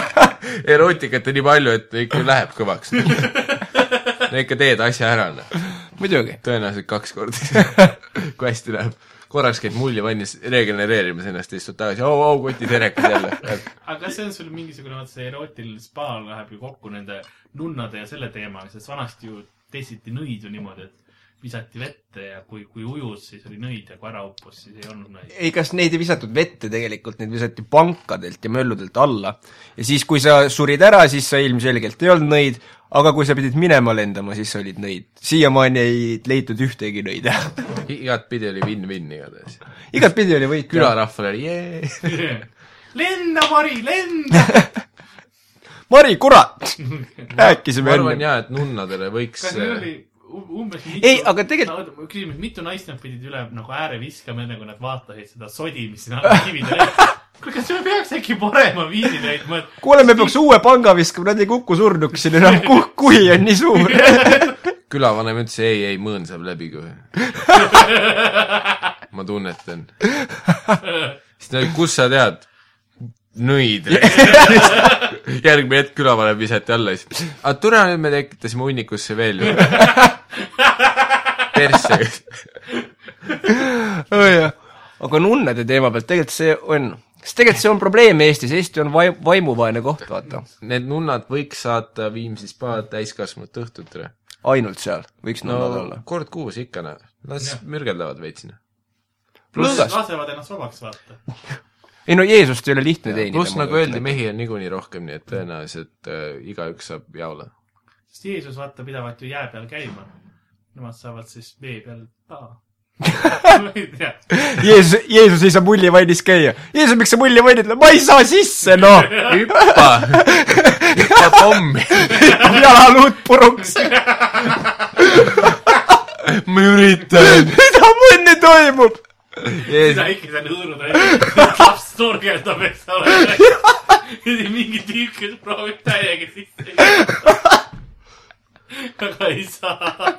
erootikat on nii palju, et ikka läheb kõvaks. no ikka teed asja ära, noh. muidugi. tõenäoliselt kaks korda. kui hästi läheb. Korraks käid mullivannis regenereerimas ennast ja istud tagasi, au, au, kotid herekad jälle. aga kas see on sul mingisugune, vaata see erootiline spa läheb ju kokku nende nunnade ja selle teemaga, sest vanasti ju testiti nõidu niimoodi, et visati vette ja kui, kui ujus, siis oli nõid ja kui ära uppus, siis ei olnud nõid. ei, kas neid ei visatud vette tegelikult, neid visati pankadelt ja mölludelt alla. ja siis, kui sa surid ära, siis sa ilmselgelt ei olnud nõid, aga kui sa pidid minema lendama, siis sa olid nõid. siiamaani ei leitud ühtegi nõide. igatpidi oli win-win igatahes. igatpidi oli võit. külarahval oli jee. lenda, Mari, lenda! Mari, kurat, rääkisime ma arvan enne. jaa, et nunnadele võiks kas neil oli umbes mitu Ei, aga tegelikult- no,. küsime, mitu naist nad pidid üle nagu ääre viskama, enne kui nad vaatasid seda sodi, mis siin all kividel oli. kuule, kas me peaks äkki parema viisi leidma, et kuule, me peaks uue panga viskama, nad ei kuku surnuks siin enam, kuhi on nii suur. külavanem ütles ei, ei, mõõn saab läbi kohe. ma tunnetan. siis ta oli, kust sa tead? nõid. järgmine hetk külavanem visati alla ja siis, aga tule nüüd me tekitasime hunnikusse veel ju. Persse. aga nunnade teema pealt tegelikult see on, sest tegelikult see on probleem Eestis, Eesti on vai-, vaimuvaene koht, vaata. Need nunnad võiks saata Viimsi spa täiskasvanute õhtutele. ainult seal võiks no nunnad olla. kord kuus ikka las Jah. mürgeldavad veits sinna. Pluss- lasevad ennast vabaks vaata. ei no Jeesust ei ole lihtne teenida. pluss nagu öeldi, mehi on niikuinii rohkem, nii et tõenäoliselt äh, igaüks saab jaole. sest Jeesus vaata pidavat ju jää peal käima. Nemad saavad siis vee peal aa. ma ei tea. Jeesus, Jeesus ei saa mullivainis käia. Jeesus, miks sa mullivainis lähed? ma ei saa sisse, noh. hüppa, hüppa pommi. jalaluud puruks. ma üritan. mida munni toimub? seda ikka seal hõõrud, laps torgendab, eks ole. mingi tüüp, kes proovib täiega sisse. aga ei saa.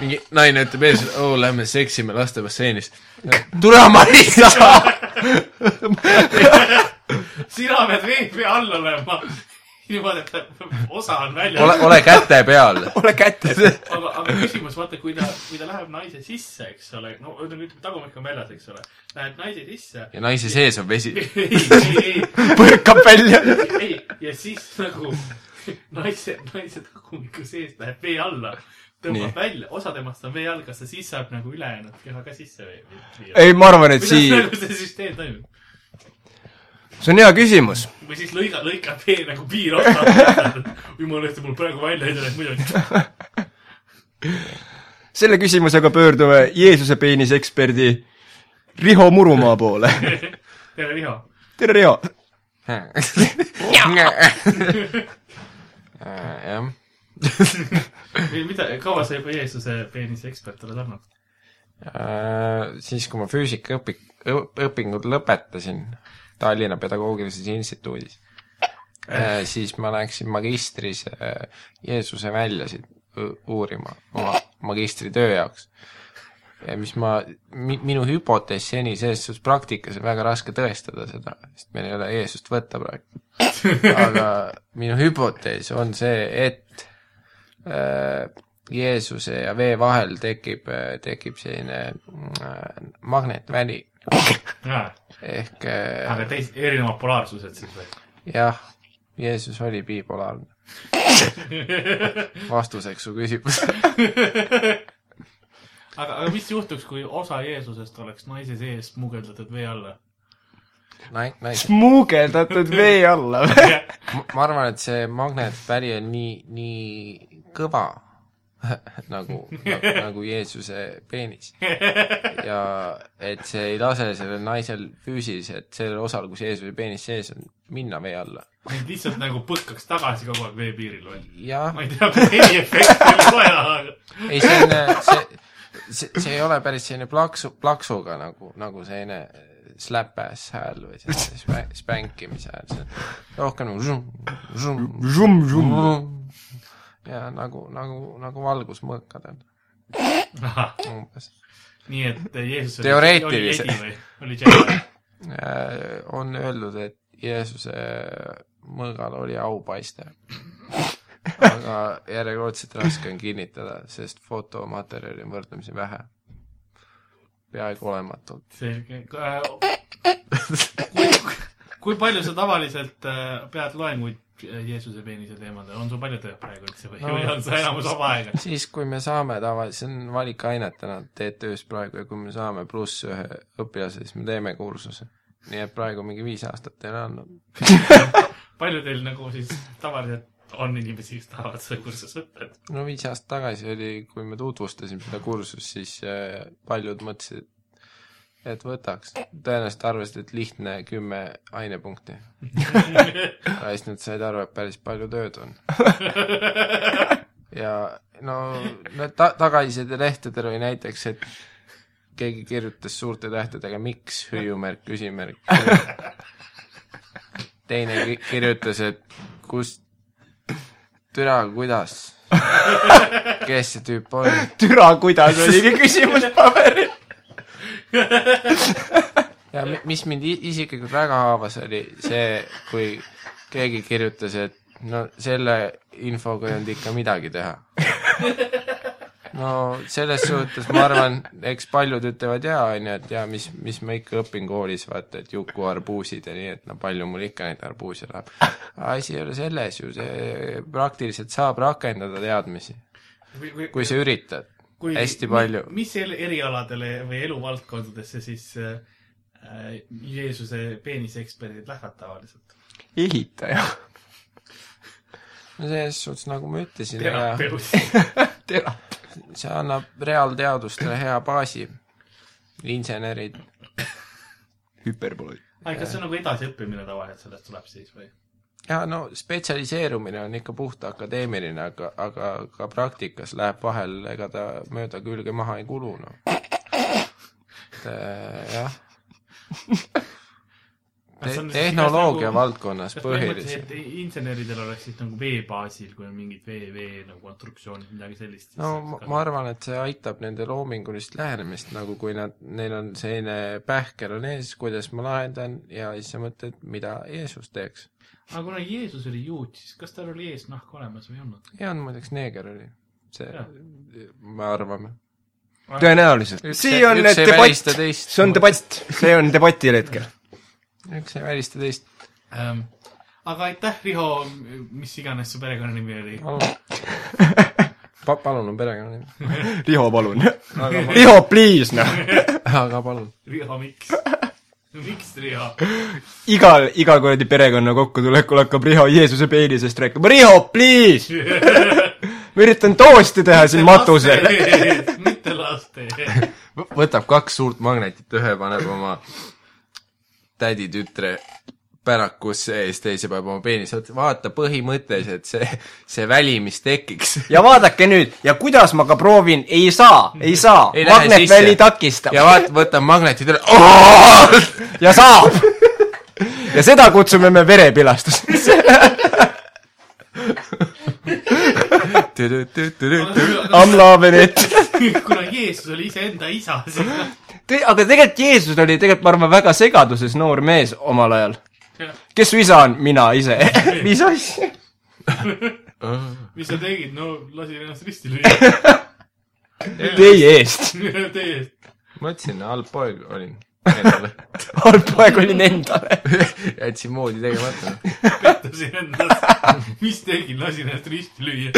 Mingi naine ütleb ees, oo, lähme seksime lastebasseinis. tule, ma ei saa. sina pead vee pea all olema. niimoodi, et osa on ole, väljas. ole käte peal. ole kätes. aga, aga küsimus, vaata, kui ta, kui ta läheb naise sisse, eks ole, no ütleme, ütleme tagumik on väljas, eks ole. Läheb naise sisse. ja naise sees on vesi. ei, ei, ei, põrkab välja. ei, ja siis nagu naise, naise tagumiku seest läheb vee alla, tõmbab Nii. välja, osa temast on vee all, kas ta siis saab nagu ülejäänud keha ka sisse viia? ei, ma arvan, et kuidas sii-, nagu see süsteem toimub? see on hea küsimus. või siis lõiga, lõikab vee nagu piir otsa. jumala eest, mul praegu välja ei tule, muidu. selle küsimusega pöördume Jeesuse peeniseksperdi Riho Murumaa poole. tere, Riho. tere, Riho. jah, mida, kaua sa juba Jeesuse peenise ekspert oled olnud? Äh, siis kui ma füüsikaõpik, õpingud lõpetasin Tallinna Pedagoogilises Instituudis, siis ma läksin magistris äh, Jeesuse väljasid uurima oma magistritöö jaoks. ja mis ma, mi-, minu hüpotees seni selles suhtes praktikas on väga raske tõestada seda, sest meil ei ole Jeesust võtta praegu. aga minu hüpotees on see, et äh, Jeesuse ja vee vahel tekib, tekib selline äh, magnetväli ehk aga äh, teis-, erinevad polaarsused siis või? jah, Jeesus oli bipolaarne. vastuseks su küsimusele. aga, aga mis juhtuks, kui osa Jeesusest oleks naise sees smugeldatud vee alla? Nai-, naised, smuugeldatud vee alla. ma arvan, et see magnetväli on nii, nii kõva nagu, nagu, nagu Jeesuse peenis. ja et see ei lase sellel naisel füüsiliselt sellel osal, kus Jeesuse peenis sees on, minna vee alla. Lihtsalt nagu põkkaks tagasi kogu aeg veepiiril või? ma ei tea, kas heliefekti oli vaja, aga ei selline, see, see, see ei ole päris selline plaksu, plaksuga nagu, nagu selline slap-ass hääl või selline spä- spänkimise hääl, see on rohkem nagu žum, žum, Žum, žum. Ja nagu, nagu, nagu valgusmõõkadel ahah, umbes. nii et Jeesus Teoreetiliselt. oli oli Jedi? Äh, on öeldud, et Jeesuse mõõgal oli aupaiste. aga järjekordselt raske on kinnitada, sest fotomaterjali on võrdlemisi vähe. peaaegu olematult. selge. kui, kui palju sa tavaliselt äh, pead loenguid Jeesuse peenise teemadel, on sul palju tööd praegu üldse või no,, või on see enamus vaba aega? siis, kui me saame tavaliselt, see on valikainetena TTÜ-s praegu ja kui me saame pluss ühe õpilase, siis me teeme kursuse. nii et praegu mingi viis aastat teile andnud. palju teil nagu siis tavaliselt on inimesi, kes tahavad seda kursust võtta, et no viis aastat tagasi oli, kui me tutvustasime seda kursust, siis äh, paljud mõtlesid, et võtaks. tõenäoliselt arvasid, et lihtne kümme ainepunkti. aga siis nad said aru, et päris palju tööd on. ja no need ta-, tagasiside lehtedel oli näiteks, et keegi kirjutas suurte tähtedega miks, hüüumärk, küsimärk. teine ki- kirjutas, et kust, türa, kuidas, kes see tüüp on türa, kuidas oligi küsimus paberil. ja mi- mis mind isiklikult väga haavas, oli see, kui keegi kirjutas, et no selle infoga ei olnud ikka midagi teha. no selles suhtes ma arvan, eks paljud ütlevad jaa, on ju, et jaa, mis, mis ma ikka õpin koolis, vaata, et Juku arbuusid ja nii, et no palju mul ikka neid arbuuse läheb. asi ei ole selles ju, see praktiliselt saab rakendada teadmisi, kui sa üritad. Kui, hästi palju. mi- mis el- erialadele või eluvaldkondadesse siis äh, Jeesuse peenise eksperdid lähevad tavaliselt? ehitaja. no selles suhtes, nagu ma ütlesin, terapeut. tera-. see annab reaalteadustele hea baasi. insenerid, hüperboloid. aga kas see on nagu edasiõppimine tavaliselt sellest tuleb siis või? Ja no spetsialiseerumine on ikka puht akadeemiline, aga, aga ka praktikas läheb vahel, ega ta mööda külge maha ei kulu, noh. et äh, jah. Siis tehnoloogia nagu- valdkonnas põhiliselt. et inseneridel oleks siis nagu vee baasil, kui on mingid vee, vee nagu konstruktsioonid, midagi sellist? no ma, ma arvan, et see aitab nende loomingulist lähenemist, nagu kui nad, neil on selline pähkel on ees, kuidas ma lahendan ja siis sa mõtled, mida Jeesus teeks. aga kuna Jeesus oli juut, siis kas tal oli eesnahk olemas või ei olnud? ja on muideks neeger oli, see me arvame. tõenäoliselt. See ei- on ei debatt, see on debatt, see on debatil hetkel. Üks ei välista teist. Ähm, aga aitäh, Riho, mis iganes su perekonnanimi oli. palun pa,. palun on perekonnanimi. Riho, palun. Riho, please, noh. aga palun. Riho, miks? miks Riho? igal, iga kuradi perekonna kokkutulekul hakkab Riho Jeesuse peenisest rääkima. Riho, please. ma üritan toosti teha siin matusel. mitte laste. võtab kaks suurt magnetit, ühe paneb oma täditütre pärakusse ja siis teise paneb oma peenise otsa, vaata põhimõtteliselt see, see väli, mis tekiks. ja vaadake nüüd ja kuidas ma ka proovin, ei saa, ei saa. Magnetväli takistab ja vaata, võtab magnetid üle. ja saab. ja seda kutsume me verepilastuseks. I m loving it. kuna Jeesus oli iseenda isa, siis Te- aga tegelikult Jeesus oli tegelikult, ma arvan, väga segaduses noor mees omal ajal. kes su isa on? mina ise. mis asja? mis sa tegid, no lasin ennast risti lüüa. Teie eest. Teie eest. mõtlesin, halb poeg olin. Halb poeg olin endale. jätsin moodi tegemata. pettusin ennast. mis tegin, lasin ennast risti lüüa.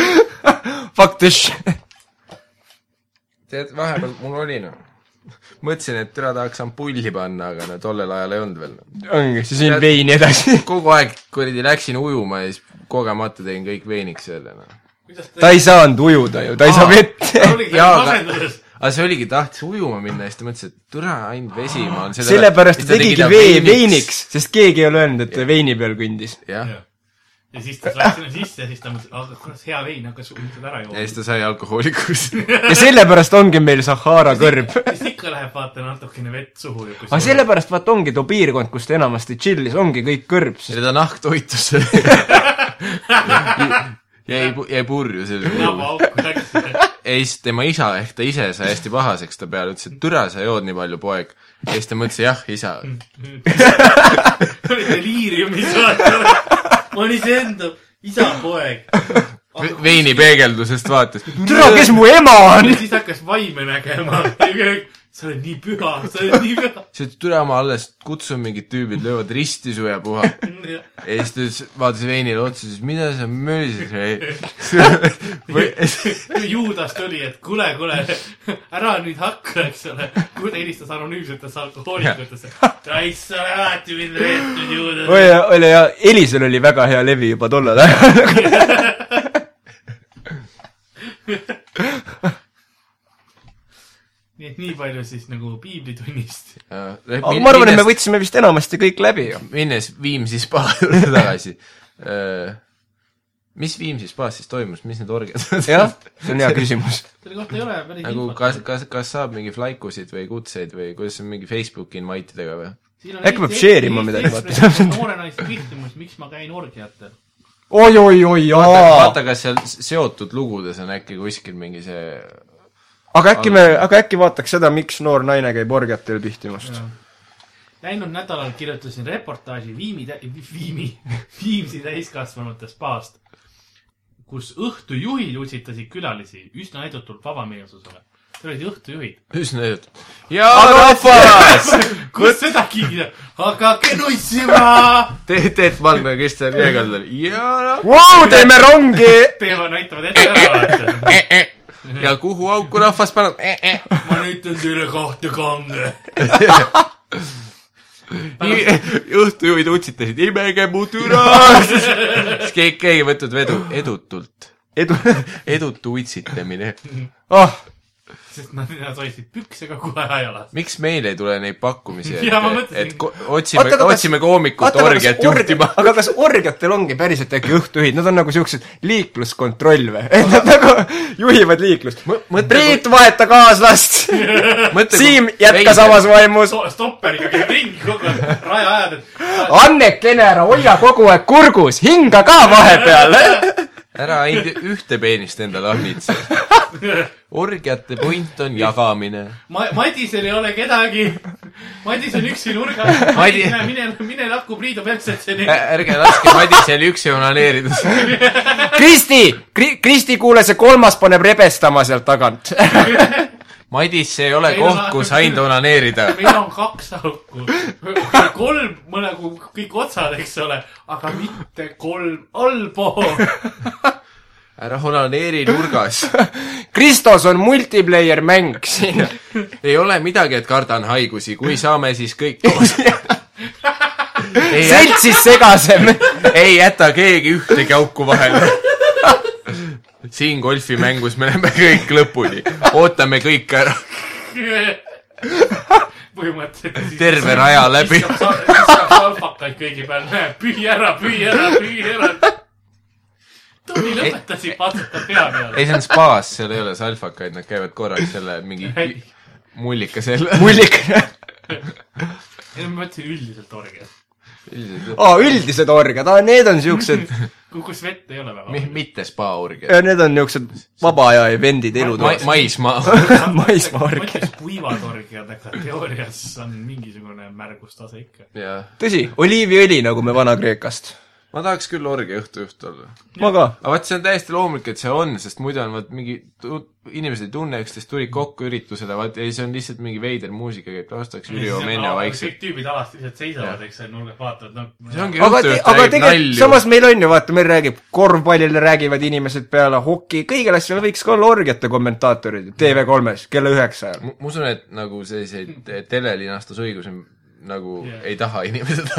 Fuck this shit. tead, vahepeal mul oli noh, mõtlesin, et türa tahaks ampulli panna, aga no tollel ajal ei olnud veel. ongi, siis jõin veini edasi. kogu aeg kuradi läksin ujuma ja siis kogemata tegin kõik veiniks selle noh. ta ei saanud ujuda ju, ta ei saa vett. oligi Jaa, aga- masenduses. Aga see oligi, tahtis ujuma minna ja siis ta mõtles, et türa, ainult vesi ma olen selle sellepärast ta tegigi vee veiniks, sest keegi ei ole öelnud, et ta veini peal kõndis. jah, ja siis ta läks sinna sisse ja siis ta mõtles, aga kurat, hea vein, hakkas üldse ära ja jooma. siis ta sai alkohoolikuks. ja sellepärast ongi meil Sahara kõrb. siis ikka läheb vaata natukene vett suhu aga sellepärast vaata ongi too piirkond, kus ta enamasti chill'is, ongi kõik kõrb, sest ja ta nahk toitus jäi, jäi purju selle nabaauku läks. ja siis tema isa ehk ta ise sai hästi pahaseks ta peale, ütles, et türa, sa jood nii palju, poeg. ja siis ta mõtles, jah, isa. oli deliiriumis vaata. ma olin iseenda isa poeg. veini peegeldusest vaatas. türa, kes mu ema on siis hakkas vaime nägema. sa oled nii püha, sa oled nii püha. see türa ma alles kutsun mingid tüübid, löövad risti su ja puha. ja siis ta ütles, vaatas veinile otsa, siis mida sa mölisid, või kui Juudas tuli, et kuule, kuule, ära nüüd hakka, eks ole. kui ta helistas anonüümsetesse alkohoolikutesse. raisk, sa oled alati mind reetnud, Juudas. oli, oli ja Elisel oli väga hea levi juba tollal ajal. nii et nii palju siis nagu piiblitunnist. aga ma arvan, et me võtsime vist enamasti kõik läbi ju. minnes Viimsi spa juurde tagasi. mis Viimsi spaas siis toimus, mis need orgiad olid? jah, see on hea küsimus. selle kohta ei ole päris nagu kas, kas, kas saab mingi flaikusid või kutseid või kuidas see on mingi Facebooki invite idega või? Äkki peab share ima midagi, noore naise küsimus, miks ma käin orgiatel. oi-oi-oi, vaata, aa. vaata, kas seal seotud lugudes on äkki kuskil mingi see aga äkki me, aga äkki vaataks seda, miks noor naine käib orgiatel pihtimast. Läinud nädalal kirjutasin reportaaži Viimi, Viimi, Viimsi täiskasvanute spaast, kus õhtujuhid utsitasid külalisi üsna edutult vabameelsusele. Need olid õhtujuhid. üsna edutav. ja rahvas! kus seda kinkida? hakake nussima! Teet, Teet Malm ja Kristjan Jõekaldal ja Vau, teeme rongi! teevad, näitavad ette ära, vaata. Ja kuhu auku rahvas paneb eh,? ma näitan teile kahte kange. õhtujuhid utsitasid, imege mu türa. siis keegi, keegi ei võtnud vedu, edutult, edu, edutu utsitamine. ah, sest nad, nad hoidsid püksega kohe ajalas. miks meil ei tule neid pakkumisi, et, et ko- otsime Oota,, aga kas- otsime koomikut orgiat juhtima. aga kas orgiatel ongi päriselt äkki õhtujuhid, nad on nagu siuksed liikluskontroll või? et nad nagu juhivad liiklust. Priit, vaheta kaaslast. Siim, jätka samas vaimus. stopperiga käib ringi kogu aeg, raja ajad, et Annekene, ära hoia kogu aeg kurgus, hinga ka vahepeal. Ära ainult ühte peenist endale ahmitse. orgiate point on jagamine. Ma-, Madisel ei ole kedagi. Madis on üksi nurga. Madi- mine, mine, mine lahku Priidu Peltsetseni. ärge laske Madisel üksi onaneerida. Kristi, Kristi, kuule, see kolmas paneb rebestama sealt tagant. Madis, see ei ole Meil koht, kus ainult onaneerida. meil on kaks auku. kolm, nagu kõik otsad, eks ole, aga mitte kolm allpool. ära onaneeri nurgas. Kristos on multiplayer mäng siin. ei ole midagi, et kardan haigusi, kui saame, siis kõik koos. seltsis segasem. ei jäta keegi ühtegi auku vahele. Siin golfimängus me läheme kõik lõpuni, ootame kõik ära, põhimõtteliselt. terve raja läbi. viskab salpakaid kõigi peal, pühi ära, pühi ära, pühi ära. Toni lõpetasid, patsutab pea peale. ei, see on spaas, seal ei ole salfakaid, nad käivad korraks selle mingi mullika selle. mullik. ei, ma mõtlesin üldiselt orgiat. aa, üldised orgiad, aa, need on siuksed, kus vett ei ole väga Mi-. mitte spaaorgia. need on niuksed vaba aja event'id Ma, elutoas. maismaa. maismaa orgia. mõtles kuivad orgiad, aga teoorias on mingisugune märgustase ikka. tõsi, oliiviõli, nagu me Vana-Kreekast. Ma tahaks küll orgia õhtujuht olla. ma ka. aga vaat see on täiesti loomulik, et see on, sest muidu on vaat mingi, inimesed ei tunne üksteist, tulid kokku üritusele, vaat ei, see on lihtsalt mingi veider muusika käib taustaks, Jüri Omenja vaikselt. kõik tüübid alati lihtsalt seisavad, eks, nurgas vaatavad, noh. see ongi aga, õhtujuht aga räägib tegelikult, nalju. samas meil on ju, vaata, meil räägib korvpallile räägivad inimesed peale hoki, kõigil asjadel võiks ka olla orgiate kommentaatorid TV3-s kella üheksa ajal. ma usun, et nagu selliseid telelinastusõigusi nagu yeah. ei taha inimesed,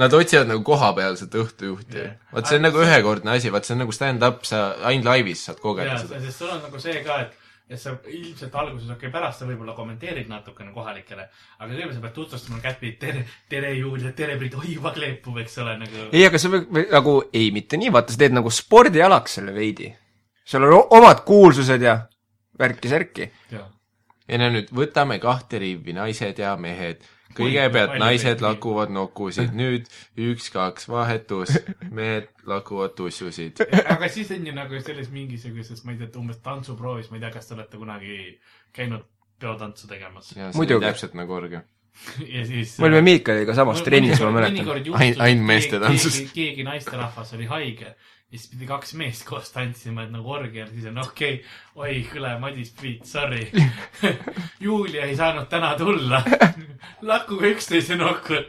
nad otsivad nagu kohapealset õhtujuhti yeah.. vaat see on nagu ühekordne asi, vaat see on nagu stand-up, sa ainult laivis saad kogeda jaa, seda. sest sul on nagu see ka, et, et sa ilmselt alguses, okei okay,, pärast sa võib-olla kommenteerid natukene kohalikele, aga kõigepealt sa pead tutvustama käpi, tere, tere Julia, tere Priit, oi juba kleepub, eks ole, nagu. ei, aga sa või nagu, ei mitte nii, vaata, sa teed nagu spordialaks selle veidi. seal on omad kuulsused ja värki-särki. ja no nüüd võtame kahte riivi, naised ja mehed. Kõigepealt naised lakuvad nokusid, nüüd üks-kaks vahetus, mehed lakuvad tussusid. aga siis on ju nagu selles mingisuguses, ma ei tea, umbes tantsuproovis, ma ei tea, kas te olete kunagi käinud peotantsu tegemas Muidugi. täpselt nagu orgia. ja siis. me olime Miikaliga samas trennis, ma mäletan. Ain- ain meeste tantsus. keegi, keegi naisterahvas oli haige ja siis pidi kaks meest koos tantsima, et nagu orgial, siis on okei okay,, oi, kõle Madis Priit, sorry. Julia ei saanud täna tulla. lakkuge üksteise nokku.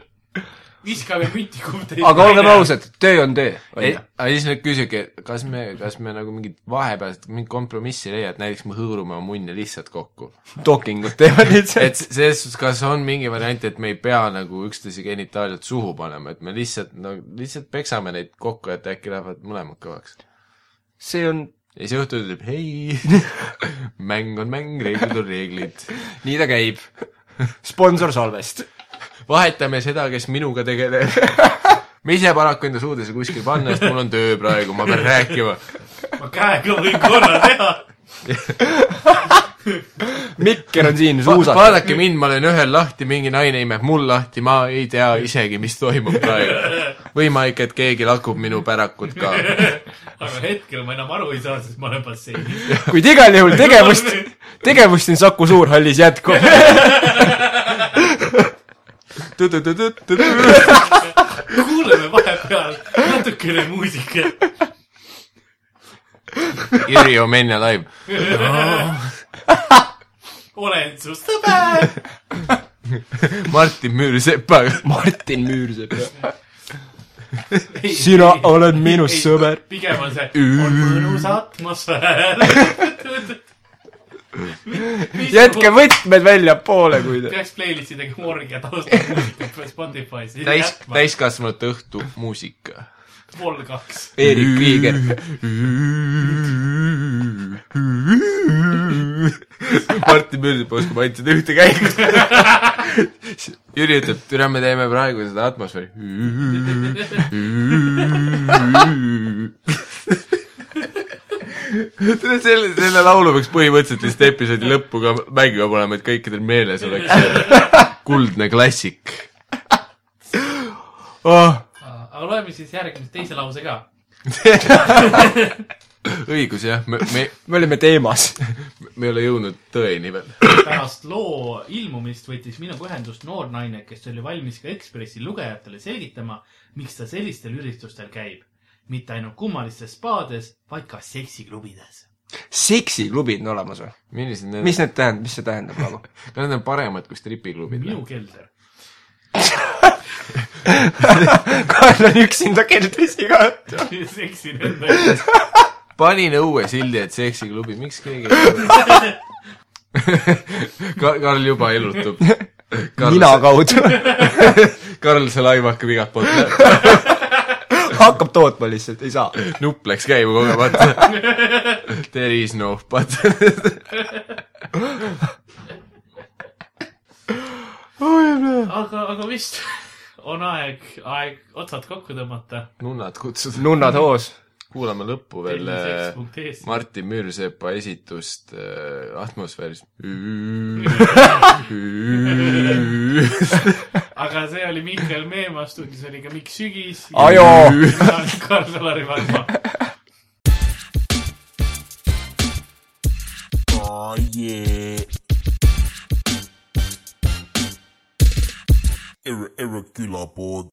Viskame mütti, teist. aga olgem. ausad, töö on töö, aga siis nüüd küsige, kas me, kas me nagu mingit vahepealset, mingit kompromissi ei leia, et näiteks me hõõrume oma munne lihtsalt kokku. dokingut teevad lihtsalt. et selles suhtes, kas on mingi variant, et me ei pea nagu üksteise genitaaliat suhu panema, et me lihtsalt, no lihtsalt peksame neid kokku, et äkki lähevad mõlemad kõvaks. see on, ja siis õhtul ütleb hei, mäng on mäng, reeglid on reeglid. nii ta käib. sponsor Salvest. Vahetame seda, kes minuga tegeleb. ma ise paraku enda suude seda kuskil panna, sest mul on töö praegu, ma pean rääkima. ma käega võin korra teha. Mikker on siin Va suusakas. vaadake mind, ma olen ühel lahti, mingi naine imeb mul lahti, ma ei tea isegi, mis toimub praegu. võimalik, et keegi lakub minu pärakut ka. aga hetkel ma enam aru ei saa, sest ma olen basseinis. kuid igal juhul tegevust, tegevust siin Saku Suurhallis jätkub. Kuuleme vahepeal natukene muusikat. Jüri Omenja live. olen su sõber. Martin Müürsepaga. Martin Müürsepp. Sina oled minu sõber. pigem on see, on mõnus atmosfäär. Jätke võtmed väljapoole, kui te. peaks playlist'i tegema orgia taustamuusikat Spotify's. täis, täiskasvanute õhtu muusika. pool kaks. Erik Viiger. Martin Müürsepp oskab ainult seda ühte käiku. Jüri ütleb, türa, me teeme praegu seda atmosfääri. selle, selle laulu peaks põhimõtteliselt lihtsalt episoodi lõppu ka mängiga panema, et kõikidel meeles oleks see kuldne klassik. oh, aga loeme siis järgmise teise lause ka. õigus jah, me, me, me olime teemas. me ei ole jõudnud tõeni veel. pärast loo ilmumist võttis minuga ühendust noor naine, kes oli valmis ka Ekspressi lugejatele selgitama, miks ta sellistel üritustel käib. Mitte ainult kummalistes spaades, vaid ka seksiklubides. seksiklubid on olemas või? millised need mis need tähendab, mis see tähendab nagu? kas need on paremad kui stripiklubid minu kelder. Karl on üksinda keldris iga õhtu. seksin enda panin õue sildi, et seksiklubi, miks keegi ei Ka-, Karl juba elutub. nina kaudu. Karl, see laiv hakkab igalt poolt, hakkab tootma lihtsalt, ei saa. nupp läks käima kogemata. There is no but. aga, aga vist on aeg, aeg otsad kokku tõmmata. nunnad kutsuda. nunnad hoos. Kuulame lõppu veel äh. Martin Müürsepa esitust äh, atmosfääris. aga see oli Mihkel Meemaa stuudios oli ka Mikk Sügis. Ajo! Karl-Alari Varma. Oh yeah. Erre, erre külapood